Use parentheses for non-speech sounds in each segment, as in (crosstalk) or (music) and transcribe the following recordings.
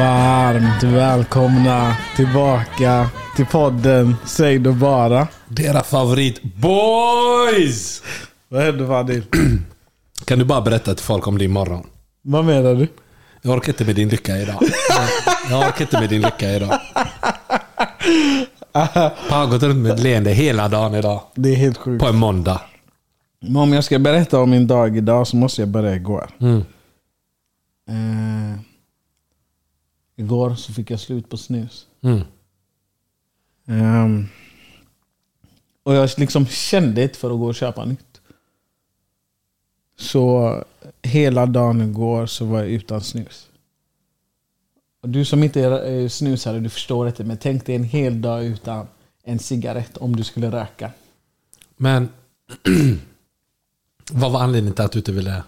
Varmt välkomna tillbaka till podden Säg då bara. Deras favorit boys! Vad händer Vadil? (clears throat) Kan du bara berätta till folk om din morgon? Vad menar du? Jag orkar inte med din lycka idag. Jag orkar inte med din lycka idag. Jag har gått runt med ett leende hela dagen idag. Det är helt sjukt. På en måndag. Men om jag ska berätta om min dag idag så måste jag börja igår. Mm. Eh, igår så fick jag slut på snus. Mm. Ehm, och jag liksom kände inte för att gå och köpa nytt. Så hela dagen igår så var jag utan snus. Och du som inte är snusare, du förstår inte. Men tänk dig en hel dag utan en cigarett om du skulle röka. Men (clears throat) vad var anledningen till att du inte ville...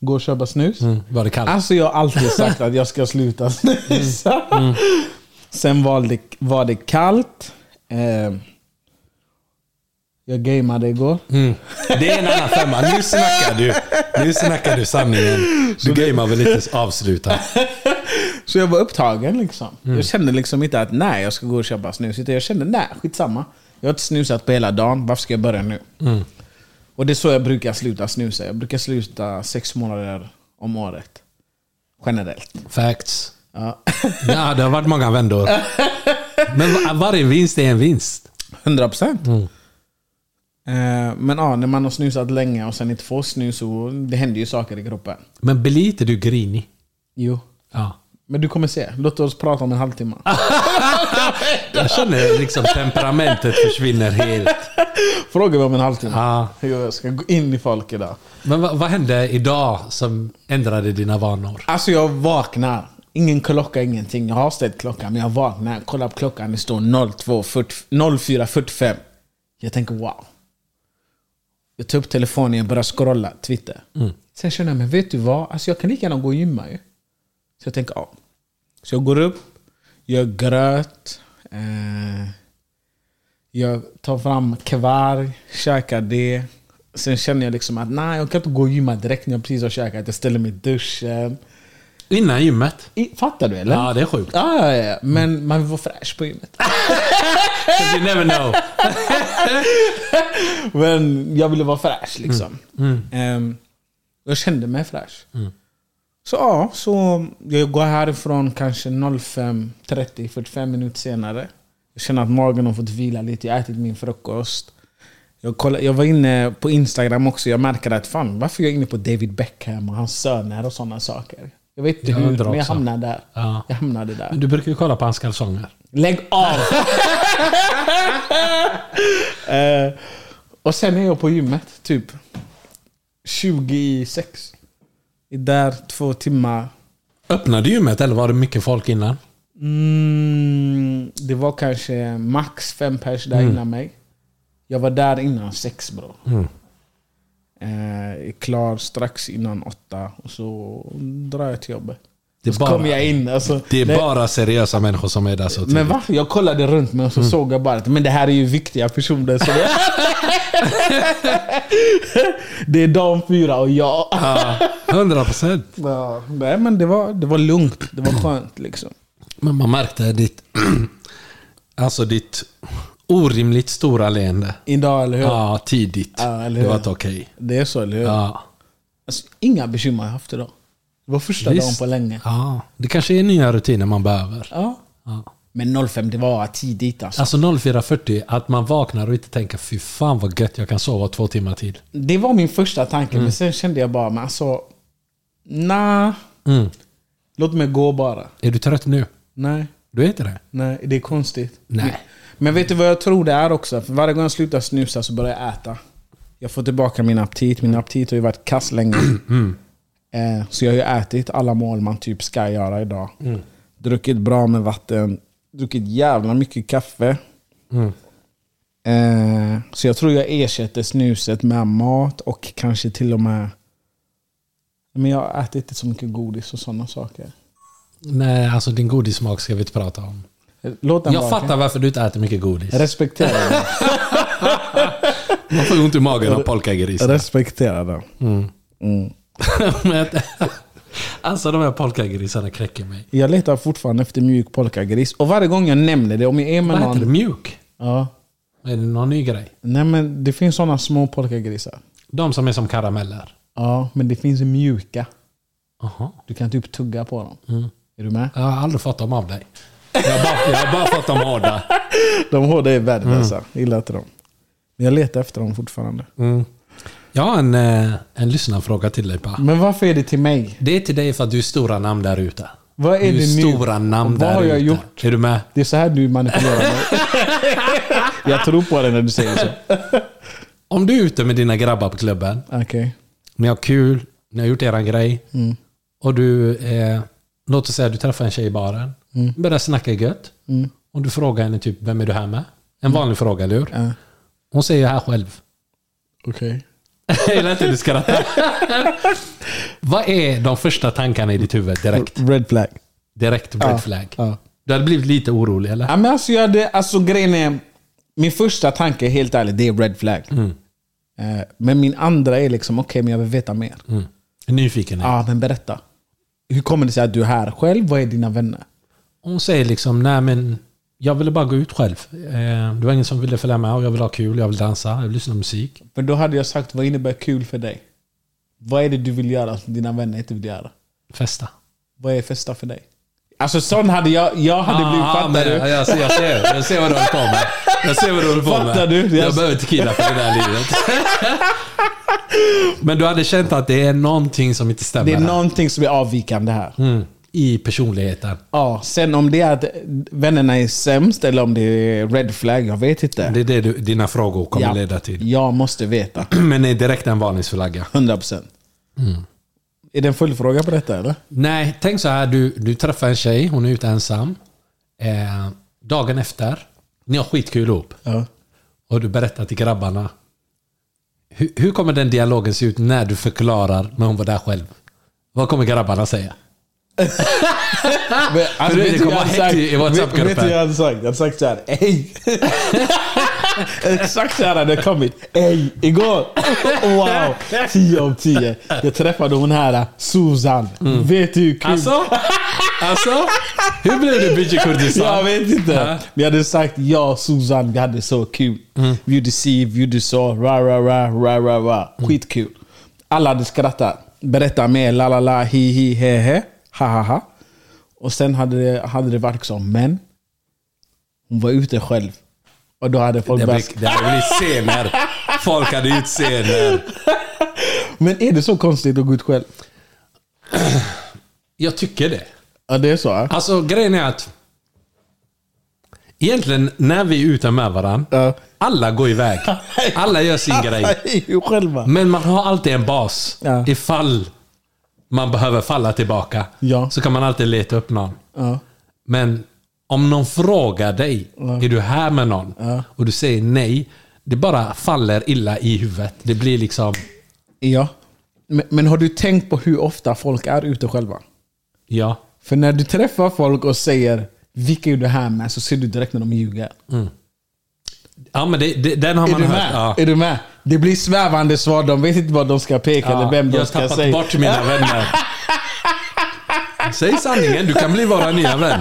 Gå och köpa snus? Mm. Var det kallt? Alltså jag har alltid sagt att jag ska sluta (laughs) snusa. Sen var det, var det kallt. Eh, jag gameade igår. Mm. Det är en annan femma. Nu snackar du. Nu snackar du sanningen. Du gamear väl inte avsluta. Så jag var upptagen liksom. Mm. Jag kände liksom inte att nej, jag ska gå och köpa snus. Utan jag kände nej, skitsamma. Jag har inte snusat på hela dagen. Varför ska jag börja nu? Mm. Och det är så jag brukar sluta snusa. Jag brukar sluta sex månader om året. Generellt. Facts. Ja. Ja, det har varit många vändor. Men va- varje vinst är en vinst. 100 procent. Eh, men ja, när man har snusat länge och sen inte får snus, så det händer ju saker i kroppen. Men blir inte du grinig? Jo. Ja. Men du kommer se. Låt oss prata om en halvtimme. (laughs) Jag känner liksom temperamentet försvinner helt. Fråga mig om en halvtimme. Ja. Jag ska gå in i folk idag. Men vad, vad hände idag som ändrade dina vanor? Alltså jag vaknar. Ingen klocka, ingenting. Jag har ställt klockan, men jag vaknar. Kollar på klockan, det står 02.40 04.45. Jag tänker wow. Jag tar upp telefonen, jag börjar scrolla Twitter. Sen känner jag, men vet du vad? Alltså jag kan lika gärna gå och gymma ju. Så jag tänker, ja. Så jag går upp, gör gröt. Eh, jag tar fram kvarg, käkar det. Sen känner jag liksom att nej, jag kan inte gå och gymma direkt när jag precis har käkat. Jag ställer mig i duschen. Innan gymmet? I, fattar du eller? Ja, det är sjukt. Ja, ja, ja. Men man vill vara fräsch på gymmet. (laughs) You never know. (laughs) Men jag ville vara fräsch liksom. Ehm, Jag kände mig fräsch. Så ja, så jag går härifrån kanske 05, 30, 45 minuter senare. Jag känner att magen har fått vila lite. Jag har ätit min frukost. Jag, kollade, jag var inne på Instagram också. Jag märker att fan, varför är jag inne på David Beckham och hans söner och sådana saker? Jag vet inte Jag hur, men jag hamnade där. Ja. Jag hamnade där. Men du brukar ju kolla på hans kalsonger. Lägg av! (laughs) eh, och sen är jag på gymmet, typ 26. Är där två timmar. Öppnade gymmet eller var det mycket folk innan? Mm, det var kanske max fem pers där innan mig. Jag var där innan sex bro. Eh, är klar strax innan åtta och så drar jag till jobbet. Det så bara- kommer jag in. Alltså, Det är bara seriösa människor som är där så tidigt. Men va? Jag kollade runt mig och så såg jag bara att men det här är ju viktiga personer. Så det (laughs) är de fyra och jag. Ja, 100 procent. (laughs) Ja, nej, men det var, det var lugnt. Det var skönt liksom. Men man märkte ditt... (clears throat) alltså ditt orimligt stora leende. Idag, eller hur? Ja, tidigt. Ja, eller det hur? var inte okej. Det är så, eller hur? Ja. Alltså, inga bekymmer jag haft idag. Det var första dagen på länge. Ja, det kanske är nya rutiner man behöver. Ja. Ja. Men 05, det var tidigt alltså. Alltså 04.40, att man vaknar och inte tänker fy fan vad gött, jag kan sova två timmar till. Det var min första tanke, Mm. men sen kände jag bara, men alltså... Nah, Mm. låt mig gå bara. Är du trött nu? Nej, Du är inte det? nej, det är konstigt. Nej. Men vet du vad jag tror det är också? För varje gång jag slutar snusa så börjar jag äta. Jag får tillbaka min aptit. Min aptit har ju varit kass länge. Eh, så jag har ju ätit alla mål man typ ska göra idag. Druckit bra med vatten. Druckit jävla mycket kaffe. Eh, så jag tror jag ersätter snuset med mat och kanske till och med... Men jag har ätit inte så mycket godis och sådana saker. Nej, alltså din godissmak ska vi inte prata om. Låt den Jag vara, fattar varför du inte äter mycket godis. Respektera den. (laughs) Man får ont i magen av polkagrisar. Respektera den. Men- (laughs) alltså de här polkagrisarna knäcker mig. Jag letar fortfarande efter mjuk polkagris. Och varje gång jag nämner det, om jag är med Vad heter det? någon... Mjuk? Ja. Är det någon ny grej? Nej men det finns sådana små polkagrisar. De som är som karameller? Ja, men det finns mjuka. Aha. Du kan typ tugga på dem. Mm. Är du med? Jag har aldrig fått dem av dig. Jag har bara, jag har bara fått dem hårda. (laughs) De hårda är värdelösa. Mm. Jag gillar inte dem. Men jag letar efter dem fortfarande. Jag har en, eh, en lyssnarfråga till dig Pa. Men varför är det till mig? Det är till dig för att du är stora namn där ute. Vad är Du är det nu? stora namn Vad där har jag ute. gjort? Är du med? Det är så här du manipulerar mig. (laughs) jag tror på det när du säger så. Om du är ute med dina grabbar på klubben, Okej. ni har kul, ni har gjort eran grej. Mm. Och du, eh, låt oss säga du träffar en tjej i baren. Mm. Börjar snacka gött. Och du frågar henne typ, vem är du här med? En vanlig fråga, eller hur? Ja. Hon säger jag är här själv. Okej. Jag gillar inte hur du skrattar. Vad är de första tankarna i ditt huvud direkt? Red flag. Direkt red Ja, flag. ja. Du hade blivit lite orolig eller? Ja, men alltså, jag hade, alltså grejen är, min första tanke, helt ärligt, det är red flag. Mm. Eh, men min andra är liksom, okej, men jag vill veta mer. Mm. Nyfiken. Ja, men berätta. Hur kommer det sig att du är här själv? Vad är dina vänner? Hon säger liksom, nej men jag ville bara gå ut själv. Eh, det var ingen som ville följa med och jag vill ha kul, jag vill dansa, jag vill lyssna på musik. För då hade jag sagt, vad innebär kul för dig? Vad är det du vill göra som dina vänner inte vill göra? Festa. Vad är festa för dig? Alltså sån hade jag, jag hade blivit, fattar men, du? Jag, ser, jag, ser, jag ser vad du håller på med. Jag ser vad du håller på med. Fattar du? Jag Jag- behöver tequila för det där livet. (laughs) men du hade känt att det är någonting som inte stämmer Det är här. någonting som är avvikande här. mm, I personligheten. Ja, sen om det är att vännerna är sämst eller om det är red flag, jag vet inte. Det är det du, dina frågor kommer Ja, leda till. Jag måste veta. (clears throat) Men är direkt en varningsflagga. 100%. Är det en följdfråga på detta eller? Nej, tänk så här. Du, du träffar en tjej, hon är ute ensam. Eh, dagen efter, ni har skitkul ihop. Ja. Och du berättar till grabbarna. Hur, hur kommer den dialogen se ut när du förklarar när hon var där själv? Vad kommer grabbarna säga? Men, alltså, vet du kommer jag hett i-? WhatsApp-gruppen. Vet du vad jag hade sagt? Jag hade sagt såhär, ej! (laughs) Exakt så här hade det kommit. Ey, igår! Wow! 10 av 10. Jag träffade hon här, Susan. Vet du hur kul? Alltså? Alltså? Hur blev det Biji Kurdistan? Jag vet inte. Ja. Jag hade sagt ja Susan, vi hade så kul. Vi gjorde si, vi gjorde så, ra ra ra ra ra ra. Skitkul. Alla hade skrattat. berätta mer, la la la, hi hi he he, ha ha ha. Och sen hade det, hade det varit liksom, men hon var ute själv. Och då hade folk Det, börjat... det hade blivit scener. Folk hade gjort scener. (laughs) Men är det så konstigt att gå ut själv? Jag tycker det. Ja, det är så? ja. Alltså grejen är att Egentligen när vi är ute med varandra, Ja. alla går iväg. (laughs) Alla gör sin grej. Men man har alltid en bas. Ja. Ifall man behöver falla tillbaka. Ja. Så kan man alltid leta upp någon. Ja. Men om någon frågar dig, är du här med någon? Och du säger nej. Det bara faller illa i huvudet. Det blir liksom, ja. Men, men har du tänkt på hur ofta folk är ute själva? ja. För när du träffar folk och säger vilka är du här med? Så ser du direkt när de ljuger. Ja men det, det, den har Är man du, hört. med? Ja. är du med? Det blir svävande svar, de vet inte vad de ska peka eller Ja, vem de jag har ska tappat säga. bort mina (laughs) vänner. Säg sanningen, du kan bli vår nya vän.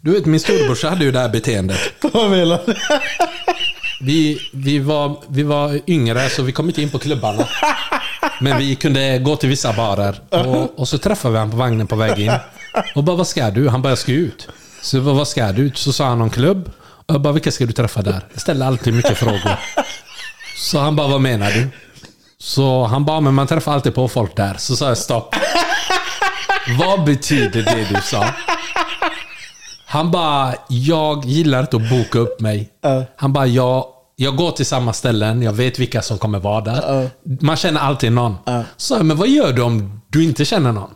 Du vet, min storebrorsa hade ju det här beteendet. Vad menar du? Vi, vi, var, vi var yngre, så vi kom inte in på klubbarna. Men vi kunde gå till vissa barer. Och, och så träffade vi honom på vagnen på väg in. Och bara, vad ska du? Han bara, jag ska ut. Så vad ska du? Så sa han någon klubb. Jag bara, vilka ska du träffa där? Jag ställer alltid mycket frågor. (laughs) Så han bara, vad menar du? Så han bara, men man träffar alltid på folk där. Så sa jag, stopp. Vad betyder det du sa? Han bara, jag gillar inte att boka upp mig. Han bara, jag, jag går till samma ställen, jag vet vilka som kommer vara där. Man känner alltid någon. Så jag, men vad gör du om du inte känner någon?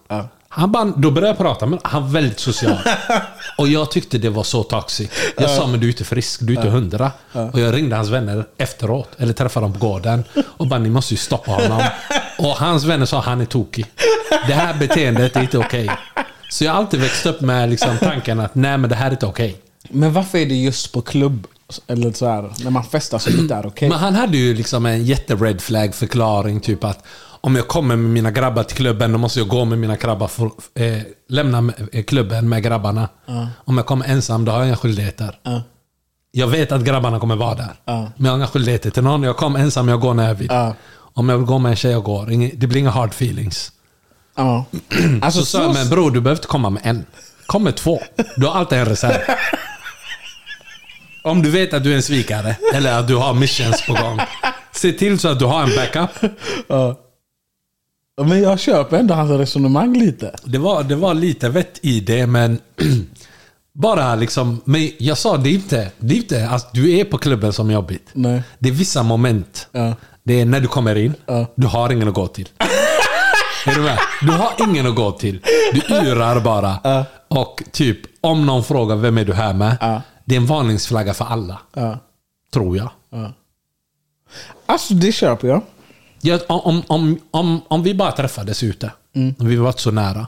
Han bara, då började jag prata med Han var väldigt social. (laughs) Och jag tyckte det var så toxic. Jag sa, men du är inte frisk, du är inte hundra. Och jag ringde hans vänner efteråt, eller träffade dem på gården. Och bara, ni måste ju stoppa honom. (laughs) Och hans vänner sa, han är tokig. Det här beteendet är inte okej. Så jag har alltid växt upp med liksom tanken att, nej men det här är inte okej. Men varför är det just på klubb, eller så här, när man festar så inte är okej? Men han hade ju liksom en jätte-red flag förklaring. Typ att om jag kommer med mina grabbar till klubben, då måste jag gå med mina grabbar. För, eh, lämna eh, klubben med grabbarna. Om jag kommer ensam, då har jag inga skyldigheter. Jag vet att grabbarna kommer vara där. Men jag har inga skyldigheter till någon. Jag kommer ensam, jag går när jag vill. Om jag vill gå med en tjej, jag går. Det blir inga hard feelings. (clears throat) Alltså, Så sa jag, men bror, du behöver inte komma med en. Kom med två. Du har alltid en reserv. Om du vet att du är en svikare, eller att du har missions på gång. Se till så att du har en backup. Ja. Men jag köper ändå hans resonemang lite. Det var, det var lite vett i det, men... (clears throat) Bara liksom... Men jag sa, det är inte... Det är inte att du är på klubben som jobbigt. Nej. Det är vissa moment. Ja. Det är när du kommer in, Ja. du har ingen att gå till. (laughs) är du med? Du har ingen att gå till. Du yrar bara. Och typ, om någon frågar vem är du här med? Ja. Det är en varningsflagga för alla. Ja. Tror jag. Alltså det köper jag. Jag om, om, om, om vi bara träffades ute. Och vi var så nära.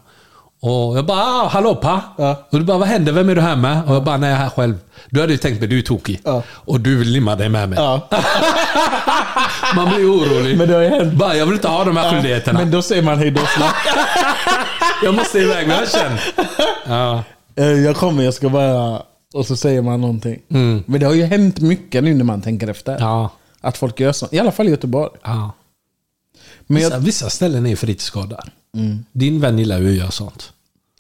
Och jag bara ah, “Hallå pa!” Ja. Och du bara “Vad händer? Vem är du här med?” Och jag bara “Nej, jag är här själv”. Du hade ju tänkt mig du är tokig. Ja. Och du vill limma dig med mig. Ja. (laughs) Man blir orolig. Men det har ju hänt. Bara, jag vill inte ha de här skyldigheterna. Men då säger man hej då snabbt. (laughs) Jag måste iväg med hösten. Ja. Eh, Jag kommer, jag ska bara... Och så säger man någonting. Men det har ju hänt mycket nu när man tänker efter. Mm. Ja. Att folk gör så. I alla fall i Göteborg. Men Vissa, jag, vissa ställen är fritidsgårdar. Din vän gillar ju att göra sånt.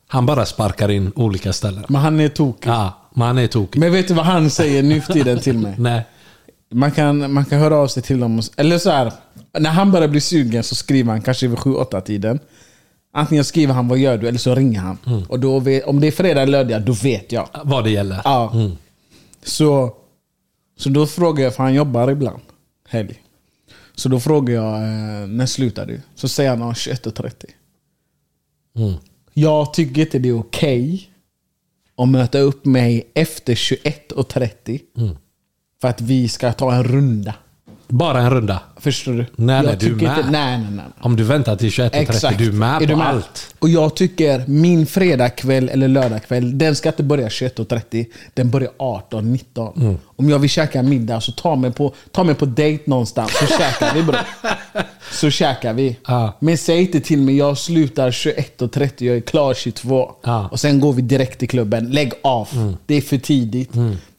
Han bara sparkar in olika ställen. men han är tokig. Ja, men han är tokig. Men vet du vad han säger nu för tiden till mig? (laughs) Nej. Man kan, man kan höra av sig till dem. och- Eller så här, när han börjar bli sugen så skriver han kanske vid 7-8 tiden. Antingen skriver han vad gör du eller så ringer han. Mm. Och då vet, om det är fredag eller lördag, då vet jag. Vad det gäller. Ja. Så, så då frågar jag, för han jobbar ibland. Helg. Så då frågar jag, eh, när slutar du? Så säger han, ah, 21.30. Mm. Jag tycker inte det är okej att möta upp mig efter 21.30. Mm. För att vi ska ta en runda. Bara en runda. Förstår du? Nej, nej, du är med. Inte, nej, nej, nej. Om du väntar till 21.30, du är med på allt. Och jag tycker min fredagkväll eller lördagkväll, den ska inte börja 21.30. Den börjar 18.19. Mm. Om jag vill käka middag så ta mig på, ta mig på dejt någonstans så käkar vi bror. (laughs) Så käkar vi. Ja. Men säg inte till mig jag slutar 21.30, jag är klar 22. Ja. Mm. Och sen går vi direkt till klubben. Lägg av. Det är för tidigt.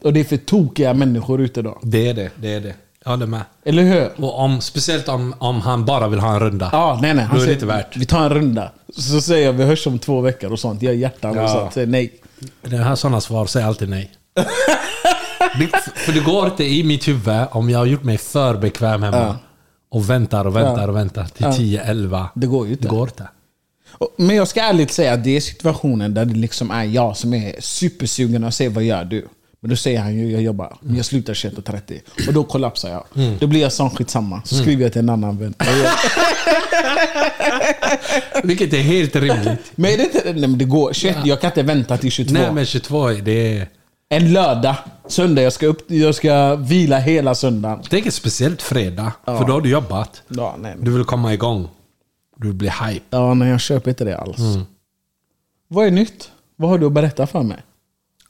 Och det är för tokiga människor ute då. Det är det. det, är det. Jag håller med. Eller hur? Och om, speciellt om, om han bara vill ha en runda. Ja, nej nej. Han Då är det säger, inte värt. Vi tar en runda. Så säger jag vi hörs om två veckor och sånt. Jag gör hjärtan och Ja. sånt. Säger nej. Det här sådana svar säger alltid nej. det, för det går inte i mitt huvud om jag har gjort mig för bekväm hemma. Ja. Och väntar och väntar Ja. och väntar till Ja. 10, 11. Det går ju Det inte. går inte. Och- Men jag ska ärligt säga att det är situationen där det liksom är jag som är supersugen och säger vad gör du? Men då säger han ju jag jobbar, men jag slutar 21.30. Och då kollapsar jag. Mm. Då blir jag sån skitsamma. Så skriver jag till en annan vän. Vilket är helt rimligt. Men är det inte, nej men det går. 21, jag kan inte vänta till 22. Nej men 22, det är... En lördag, söndag, jag ska, upp, jag ska vila hela söndagen. Tänk speciellt fredag. För då har du jobbat. Ja, nej. Du vill komma igång. Du vill bli hype. Ja, nej jag köper inte det alls. Mm. Vad är nytt? Vad har du att berätta för mig?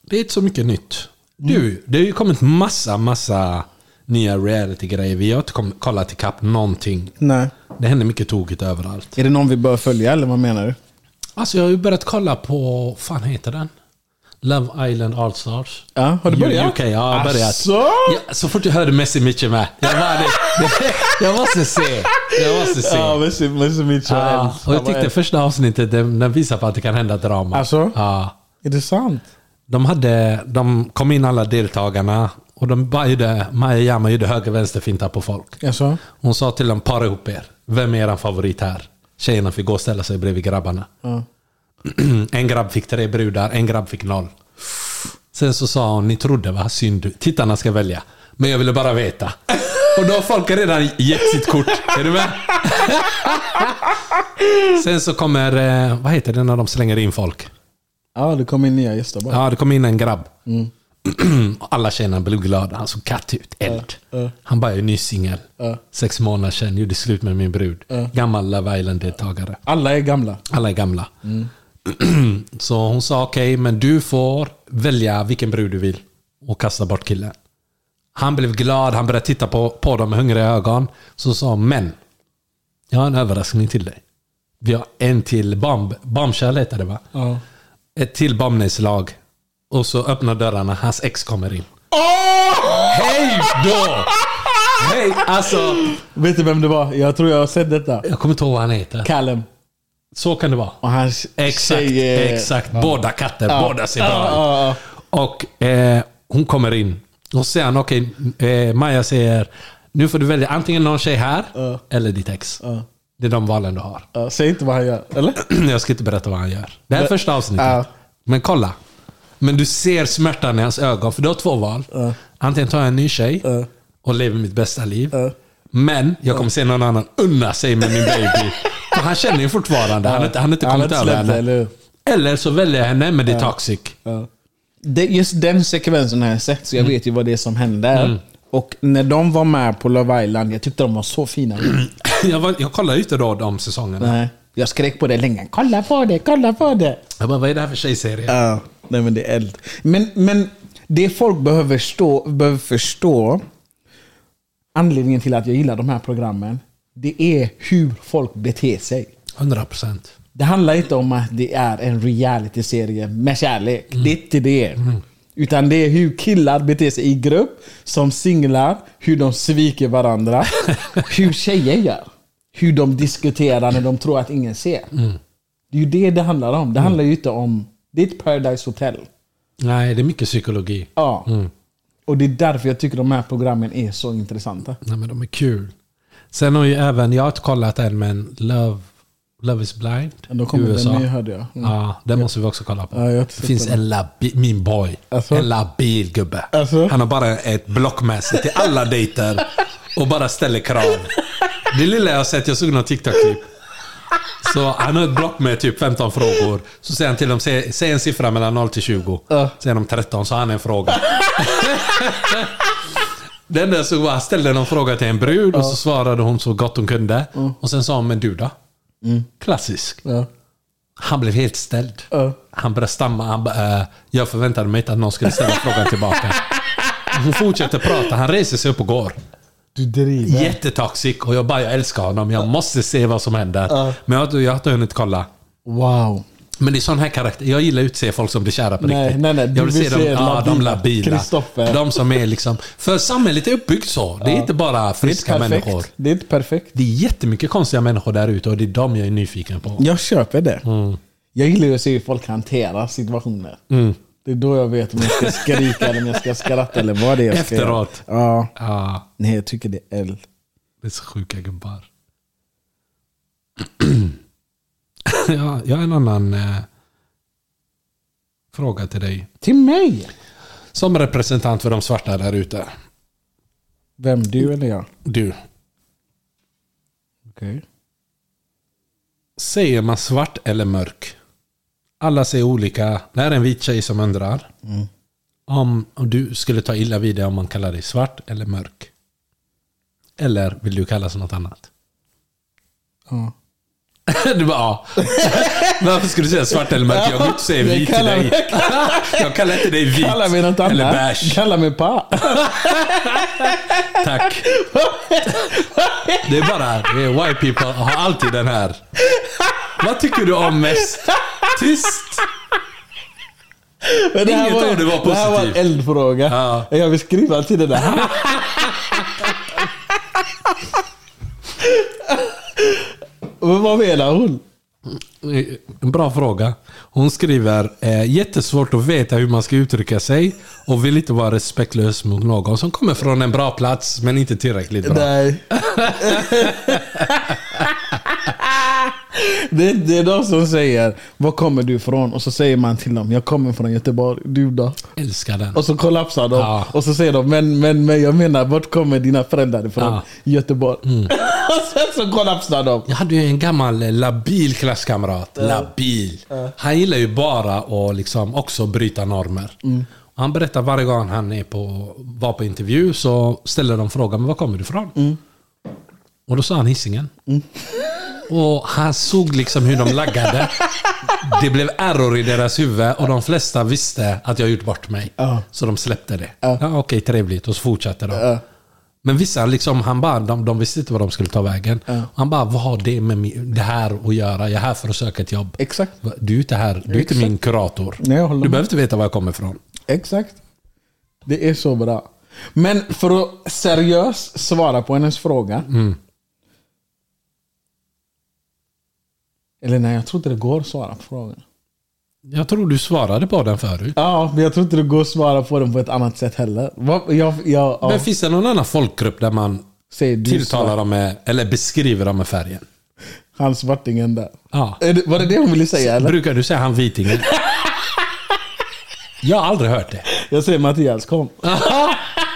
Det är inte så mycket nytt. Du, det har ju kommit massa, massa nya reality-grejer. Vi har inte kollat ikapp någonting. Nej. Det händer mycket tokigt överallt. Är det någon vi bör följa eller vad menar du? Alltså jag har ju börjat kolla på, fan heter den? Love Island All Stars. Ja, har du börjat? UK, ja, jag har börjat. Asså? Ja, så fort jag hörde Messi Mitchell med. Jag bara, det, det, jag måste se. Jag måste se. Ja, Messi, Messi Mitchell. Ja, och jag tyckte första avsnittet, den, den visar på att det kan hända drama. Alltså? Ja. Är det sant? De, hade, de kom in alla deltagarna och de bara gjorde, Maja Jama gjorde höger vänster fintar på folk. Alltså? Hon sa till dem, para ihop er. Vem är er favorit här? Tjejerna fick gå och ställa sig bredvid grabbarna. Ja. (clears throat) en grabb fick tre brudar, en grabb fick noll. Sen så sa hon, ni trodde va? Synd. Tittarna ska välja. Men jag ville bara veta. Och då har folk redan gett sitt kort. Är du med? (laughs) Sen så kommer, eh, vad heter det när de slänger in folk? Ja, det kom in nya gäster bara. Ja, det kom in en grabb. (clears throat) Alla tjejerna blev glada. Han såg katt ut. Eld. ja. Han bara, jag är ny singel. Ja. Sex månader sedan, gjorde slut med min brud. Gammal Love Island-deltagare. Alla är gamla. Alla är gamla. (clears throat) Så hon sa okej, men du får välja vilken brud du vill. Och kasta bort killen. Han blev glad, han började titta på, på dem med hungriga ögon. Så sa men. Jag har en överraskning till dig. Vi har en till bomb, bombshell heter det va? Ett till bombnedslag. Och så öppnar dörrarna, hans ex kommer in. Hej då! Hej! Alltså, Vet du vem det var? Jag tror jag har sett detta. jag kommer inte ihåg vad han heter. Callum. Så kan det vara. Och hans Exakt, tjej är- exakt. Båda katter, Ja. båda ser bra Ja, ut. Och eh, hon kommer in. Och han, okej, eh, Maja säger, nu får du välja antingen någon tjej här, eller ditt ex. Ja. Det är de valen du har. Ja, säg inte vad han gör. Eller? (clears throat) Jag ska inte berätta vad han gör. Det här är första avsnittet. Ja. Men kolla. Men du ser smärtan i hans ögon, för du har två val. Antingen tar jag en ny tjej Ja. och lever mitt bästa liv. Ja. Men jag kommer se någon annan unna sig med min baby. (laughs) För han känner ju fortfarande, han har inte, han kommit över henne. eller? Eller så väljer jag henne, men det är toxic. Ja. Just den sekvensen har jag sett, så jag vet ju vad det är som händer. Och när de var med på Love Island, jag tyckte de var så fina. (clears throat) Jag, var, jag kollade inte då de säsongerna. Nej. Jag skrek på det länge. Kolla på det, kolla på det. Jag bara, vad är det här för tjejserie? Ja, nej men det är eld. Men, men det folk behöver, stå, behöver förstå, anledningen till att jag gillar de här programmen, det är hur folk beter sig. 100 procent. Det handlar inte om att det är en realityserie med kärlek. Det är inte det. Utan det är hur killar beter sig i grupp, som singlar, hur de sviker varandra. (laughs) hur tjejer gör. Hur de diskuterar när de tror att ingen ser. Det är ju det det handlar om. Det handlar ju inte om... Det är ett Paradise Hotel. Nej, det är mycket psykologi. Ja. Och det är därför jag tycker de här programmen är så intressanta. Nej, men de är kul. Sen har ju även, jag har inte kollat än, men Love, Love is blind Då kommer USA. den ny hörde jag. Mm. Ja, den måste vi också kolla på. Ja, det finns den. en labi, min boy. Alltså? En labil gubbe. Alltså? Han har bara ett block med sig till alla dejter och bara ställer krav. Det lilla jag har sett, jag såg någon TikTok-klipp. Så han har ett block med typ 15 frågor. Så säger han till dem, säg, säg en siffra mellan 0 till 20. Ja. Säger de 13 så har han en fråga. Såg var att han ställde någon fråga till en brud och så svarade hon så gott hon kunde. Och sen sa hon, men du då? Klassisk. Ja. Han blev helt ställd. Ja. Han började stamma. Han bara, äh, jag förväntade mig inte att någon skulle ställa (laughs) frågan tillbaka. Hon fortsätter prata. Han reser sig upp och går. Du driver. Jättetoxic. Och jag bara, jag älskar honom. Jag måste se vad som händer. Ja. Men jag, jag har inte hunnit kolla. Wow. Men det är sån här karaktär. Jag gillar att utse folk som blir kära på Nej, riktigt. nej, nej. Jag vill se vill dem, se ja, de labila. De som är liksom... För samhället är uppbyggt så. Det är inte bara Det friska perfekt. människor. Det är inte perfekt. Det är jättemycket konstiga människor där ute och det är de jag är nyfiken på. Jag köper det. Mm. Jag gillar ju att se hur folk hanterar situationer. Mm. Det är då jag vet om jag ska skrika eller om jag ska skratta eller vad det är jag ska Efteråt. Ja. Ja, Nej, jag tycker det är L. det är så sjuka gubbar. (clears throat) (laughs) ja, jag har en annan eh, fråga till dig. Till mig? Som representant för de svarta där ute. Vem, du eller jag? Du, Okej. säger man svart eller mörk? Alla säger olika. Det här är en vit tjej som undrar. Om, om du skulle ta illa vid dig om man kallar dig svart eller mörk. Eller vill du kallas något annat? Ja. Du bara ja. Varför skulle du säga svart eller mörk? Jag går inte Jag vit till kallar dig. mig- Jag kallar inte dig vit. Kalla mig något annat. Eller beige. Kalla mig pa. Tack. Det är bara, det är white people har alltid den här. Vad tycker du om mest? Tyst. Men det Inget var, av det var Det här var en positivt. eldfråga. Ja. Jag vill skriva till det där. Men vad menar hon? En bra fråga. Hon skriver eh, jättesvårt att veta hur man ska uttrycka sig och vill inte vara respektlös mot någon som kommer från en bra plats men inte tillräckligt bra. Nej. (laughs) det, det är de som säger Var kommer du ifrån? Och så säger man till dem Jag kommer från Göteborg, du då? Älskar den. Och så kollapsar de. Ja. Och så säger de men, men, men jag menar vart kommer dina föräldrar ifrån? Ja. Mm. Göteborg. (laughs) och sen så kollapsar de. Jag hade ju en gammal eh, labil klasskamrat. Labil. Han gillar ju bara att liksom också bryta normer. Och Han berättar varje gång han är på, var på intervju så ställer de frågan men var kommer du ifrån? Och då sa han Hisingen. Och han såg liksom hur de laggade. Det blev error i deras huvud och de flesta visste att jag gjort bort mig. Så de släppte det. Ja. Okej, trevligt. Och så fortsatte de. Men vissa, liksom, han bara, de, de visste inte vad de skulle ta vägen. Han bara, vad har det med det här att göra? Jag är här för att söka ett jobb. Exakt. Du är inte här, du är inte min kurator. Nej, jag håller du behöver inte veta var jag kommer ifrån. Exakt. Det är så bra. Men för att seriöst svara på hennes fråga. Eller nej, jag tror inte det går att svara på frågan. Jag tror du svarade på den förut. Ja, men jag tror inte det går att svara på den på ett annat sätt heller. Jag, jag, ja. Men finns det någon annan folkgrupp där man Säger tilltalar dem med, eller beskriver dem med färgen? Han svartingen där. Ja. Var det det hon ville säga eller? Brukar du säga han vitingen? Jag har aldrig hört det. Jag säger Mattias, kom.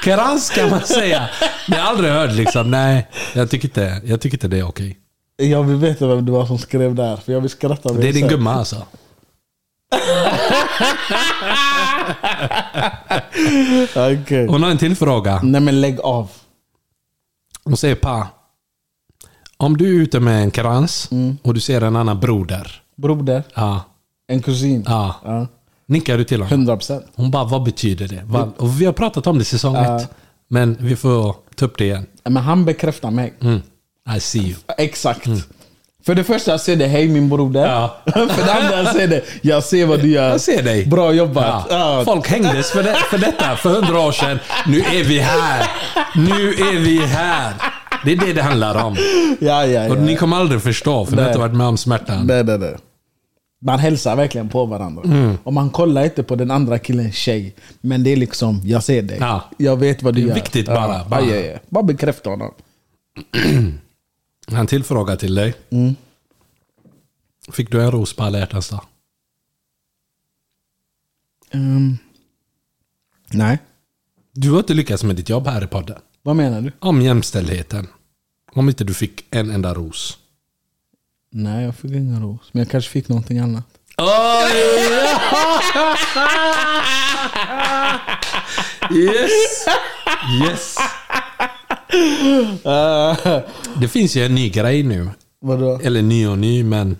Krans kan man säga. Men jag har aldrig hört liksom. Nej, jag tycker inte, jag tycker inte det är okej. Jag vill veta vem det var som skrev där, för jag vill skratta. Det är din gumma alltså. (laughs) Okej. Hon har en till fråga. Nej men lägg av. Hon säger Pa. Om du är ute med en krans och du ser en annan broder. Broder, Ja, en kusin. ja. Ja, Nickar du till honom? 100%. Hon bara, vad betyder det? Och vi har pratat om det säsong ett. Men vi får ta upp det igen. Men han bekräftar mig. Mm. I see you. Exakt. För det första jag säger det, hej min broder. Ja. (laughs) för det andra säger det, jag ser vad du gör. Jag ser dig. Bra jobbat. Ja. Ja. Folk hängdes för, det, för detta för hundra år sedan. Nu är vi här. Nu är vi här. Det är det det handlar om. Ja, ja, ja. Och ni kommer aldrig förstå, för ni har inte varit med om smärtan. Nej, nej, nej. Man hälsar verkligen på varandra. Mm. Och man kollar inte på den andra killens tjej. Men det är liksom, jag ser dig. Ja. Jag vet vad du Det är gör. viktigt bara. Bara- Ja, ja, ja. bara bekräfta honom. (clears throat) En till fråga till dig. Mm. Fick du en ros på alla hjärtans dag? Ehm, nej. Du har inte lyckats med ditt jobb här i podden. Vad menar du? Om jämställdheten. Om inte du fick en enda ros. Nej, jag fick ingen ros. Men jag kanske fick någonting annat. (laughs) Yes! Yes! Det finns ju en ny grej nu. Vadå? Eller ny och ny, men...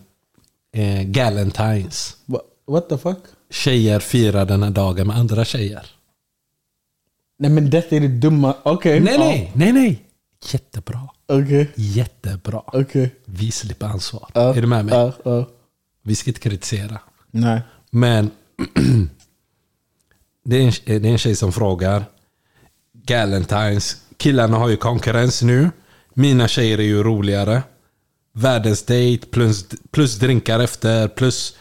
Eh, Galentines. Wha- What the fuck? Tjejer firar den här dagen med andra tjejer. Nej men detta är det dumma. Okej. Nej, ja. nej, nej, nej. Jättebra. Okej. Jättebra. Okej. Vi slipper ansvar. Ja, Är du med mig? Ja, ja. Vi ska inte kritisera. Nej. Men (clears throat) det är, en, det är en tjej som frågar. Galentines. Killarna har ju konkurrens nu. Mina tjejer är ju roligare. Världens date plus, plus drinkar efter. Plus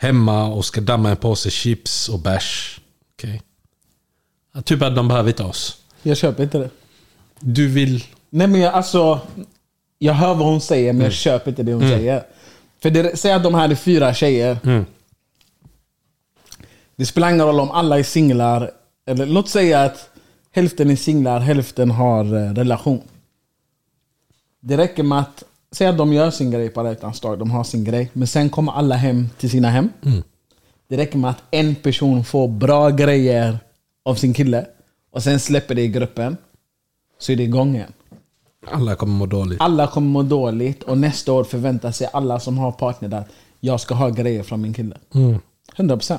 hemma och ska damma en påse chips och bärs. Okej. Ja, Typ att de behöver inte oss. Jag köper inte det. Du vill... Nej men jag, alltså, jag hör vad hon säger men jag köper inte det hon säger. För det, säg att de här är fyra tjejer. Det spelar ingen roll om alla är singlar. Eller låt säga att hälften är singlar, hälften har eh, relation. Det räcker med att, säg att de gör sin grej på hjärtans dag, de har sin grej. Men sen kommer alla hem till sina hem. Det räcker med att en person får bra grejer av sin kille. Och sen släpper det i gruppen. Så är det igång igen. Alla kommer må dåligt. Alla kommer må dåligt och nästa år förväntar sig alla som har partner att jag ska ha grejer från min kille. 100%.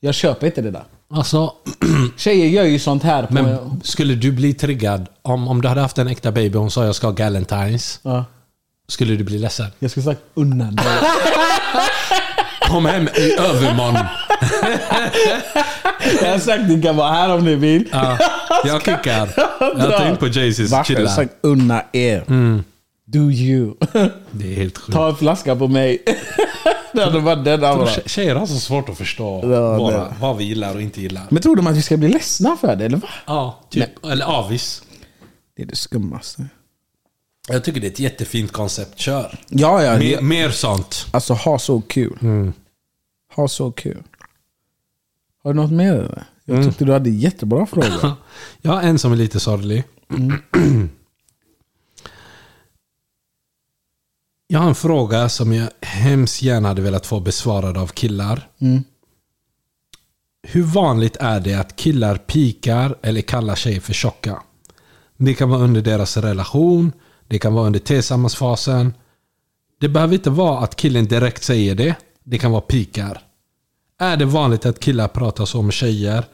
Jag köper inte det där. Alltså, (clears throat) Tjejer gör ju sånt här på... men skulle du bli triggad om, om du hade haft en äkta baby och hon sa jag ska ha Galentines? Ja. Skulle du bli ledsen? Jag skulle sagt unna dig. (laughs) Kom hem i övermorgon. (laughs) Jag har sagt ni kan vara här om ni vill. Ja, jag kickar. (laughs) Jag tar in på Jay-Z's har jag killar. sagt unna er. Do you. Det är helt sjukt. Ta en flaska på mig. Det hade varit den andra. Tje- Tjejer har så svårt att förstå Ja, våra, det. vad vi gillar och inte gillar. Men tror de att vi ska bli ledsna för det, eller va? Ja, typ. Eller avis. Det är det skummaste. Jag tycker det är ett jättefint koncept. Kör. Ja, ja. Mer, det- mer sånt. Alltså ha så kul. Ha så kul. Har du något mer? Jag tyckte du hade jättebra frågor. (laughs) Jag har en som är lite sorglig. (clears throat) Jag har en fråga som jag hemskt gärna hade velat få besvarad av killar. Hur vanligt är det att killar pikar eller kallar tjejer för tjocka? Det kan vara under deras relation, det kan vara under tillsammansfasen. Det behöver inte vara att killen direkt säger det. Det kan vara pikar. Är det vanligt att killar pratar så om tjejer?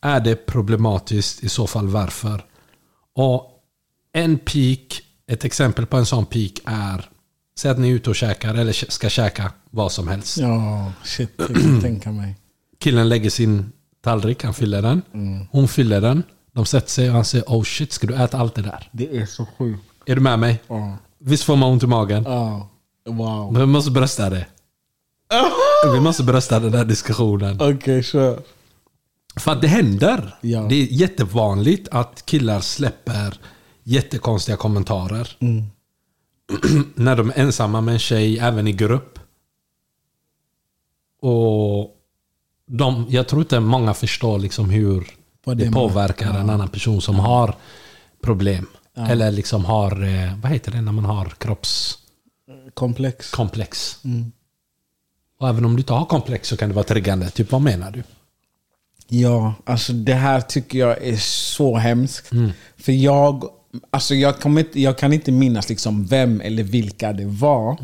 Är det problematiskt? I så fall varför? Och en peak, ett exempel på en sån peak är Säg att ni är ute och käkar eller ska käka vad som helst. Ja, shit. Jag kan tänka mig. Killen lägger sin tallrik, han fyller den. Hon fyller den. De sätter sig och han säger oh shit, ska du äta allt det där? Det är så sjukt. Är du med mig? Ja. Visst får man ont i magen? Ja. Wow. Men vi måste brösta det. (laughs) Vi måste brösta den här diskussionen. Okej, kör. För att det händer. Ja. Det är jättevanligt att killar släpper jättekonstiga kommentarer. (clears throat) När de är ensamma med en tjej, även i grupp. Och de, jag tror inte många förstår liksom hur Vad det, det påverkar en annan person som har problem. Eller liksom har, eh, vad heter det när man har kroppskomplex. Komplex. Och även om du inte har komplex så kan det vara triggande. Typ vad menar du? Ja, alltså det här tycker jag är så hemskt. För jag, alltså jag, kommer inte, jag kan inte minnas liksom vem eller vilka det var.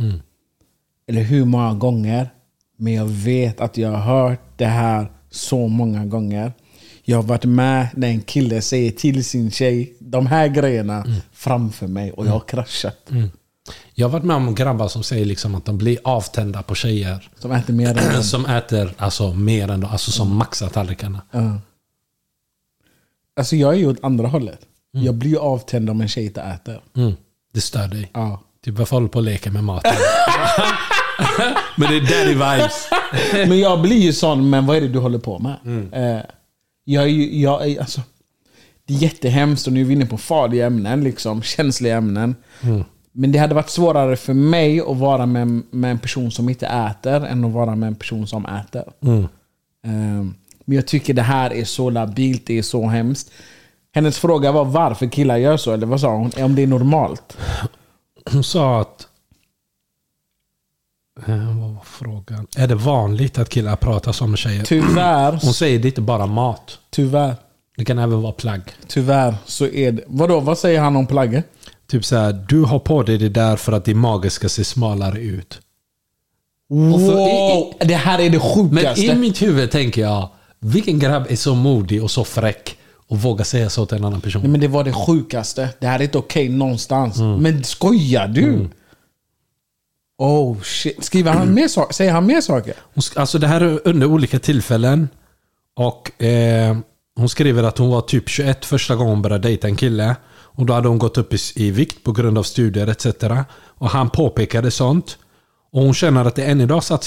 Eller hur många gånger. Men jag vet att jag har hört det här så många gånger. Jag har varit med när en kille säger till sin tjej de här grejerna framför mig och jag har kraschat. Jag har varit med om grabbar som säger liksom att de blir avtända på tjejer. Som äter mer än dem. (clears throat) Som äter alltså, mer än alltså som maxar tallrikarna. Ja. Alltså jag är ju åt andra hållet. Jag blir avtänd om en tjej inte äter. Mm. Det stör dig. Ja. Typ varför håller du på och leker med maten? (laughs) Men det är daddy vibes. (laughs) Men jag blir ju sån, men vad är det du håller på med? Eh, jag jag alltså, det är jättehemskt och nu är vi inne på farliga ämnen, liksom, känsliga ämnen. Men det hade varit svårare för mig att vara med, med en person som inte äter än att vara med en person som äter. Eh, men jag tycker det här är så labilt, det är så hemskt. Hennes fråga var varför killar gör så, eller vad sa hon? Om det är normalt. Hon sa att... Eh, vad var frågan? Är det vanligt att killar pratar som tjejer? Tyvärr, Hon säger det är inte bara mat. tyvärr, Det kan även vara plagg. tyvärr så är det... Vadå, vad säger han om plagget? Typ så här, du har på dig det där för att din mage ska se smalare ut. Wow! det här är det Men sjukaste. i mitt huvud tänker jag, vilken grabb är så modig och så fräck och vågar säga så till en annan person? Nej, men det var det sjukaste. Det här är inte okej någonstans. Mm. Men skojar du? Oh shit. Skriver han mer saker? Säger han mer saker? Alltså det här är under olika tillfällen. Och eh, Hon skriver att hon var typ 21 första gången hon började dejta en kille. Och då hade hon gått upp i, i vikt på grund av studier etc. Och han påpekade sånt. Och hon känner att det än idag satt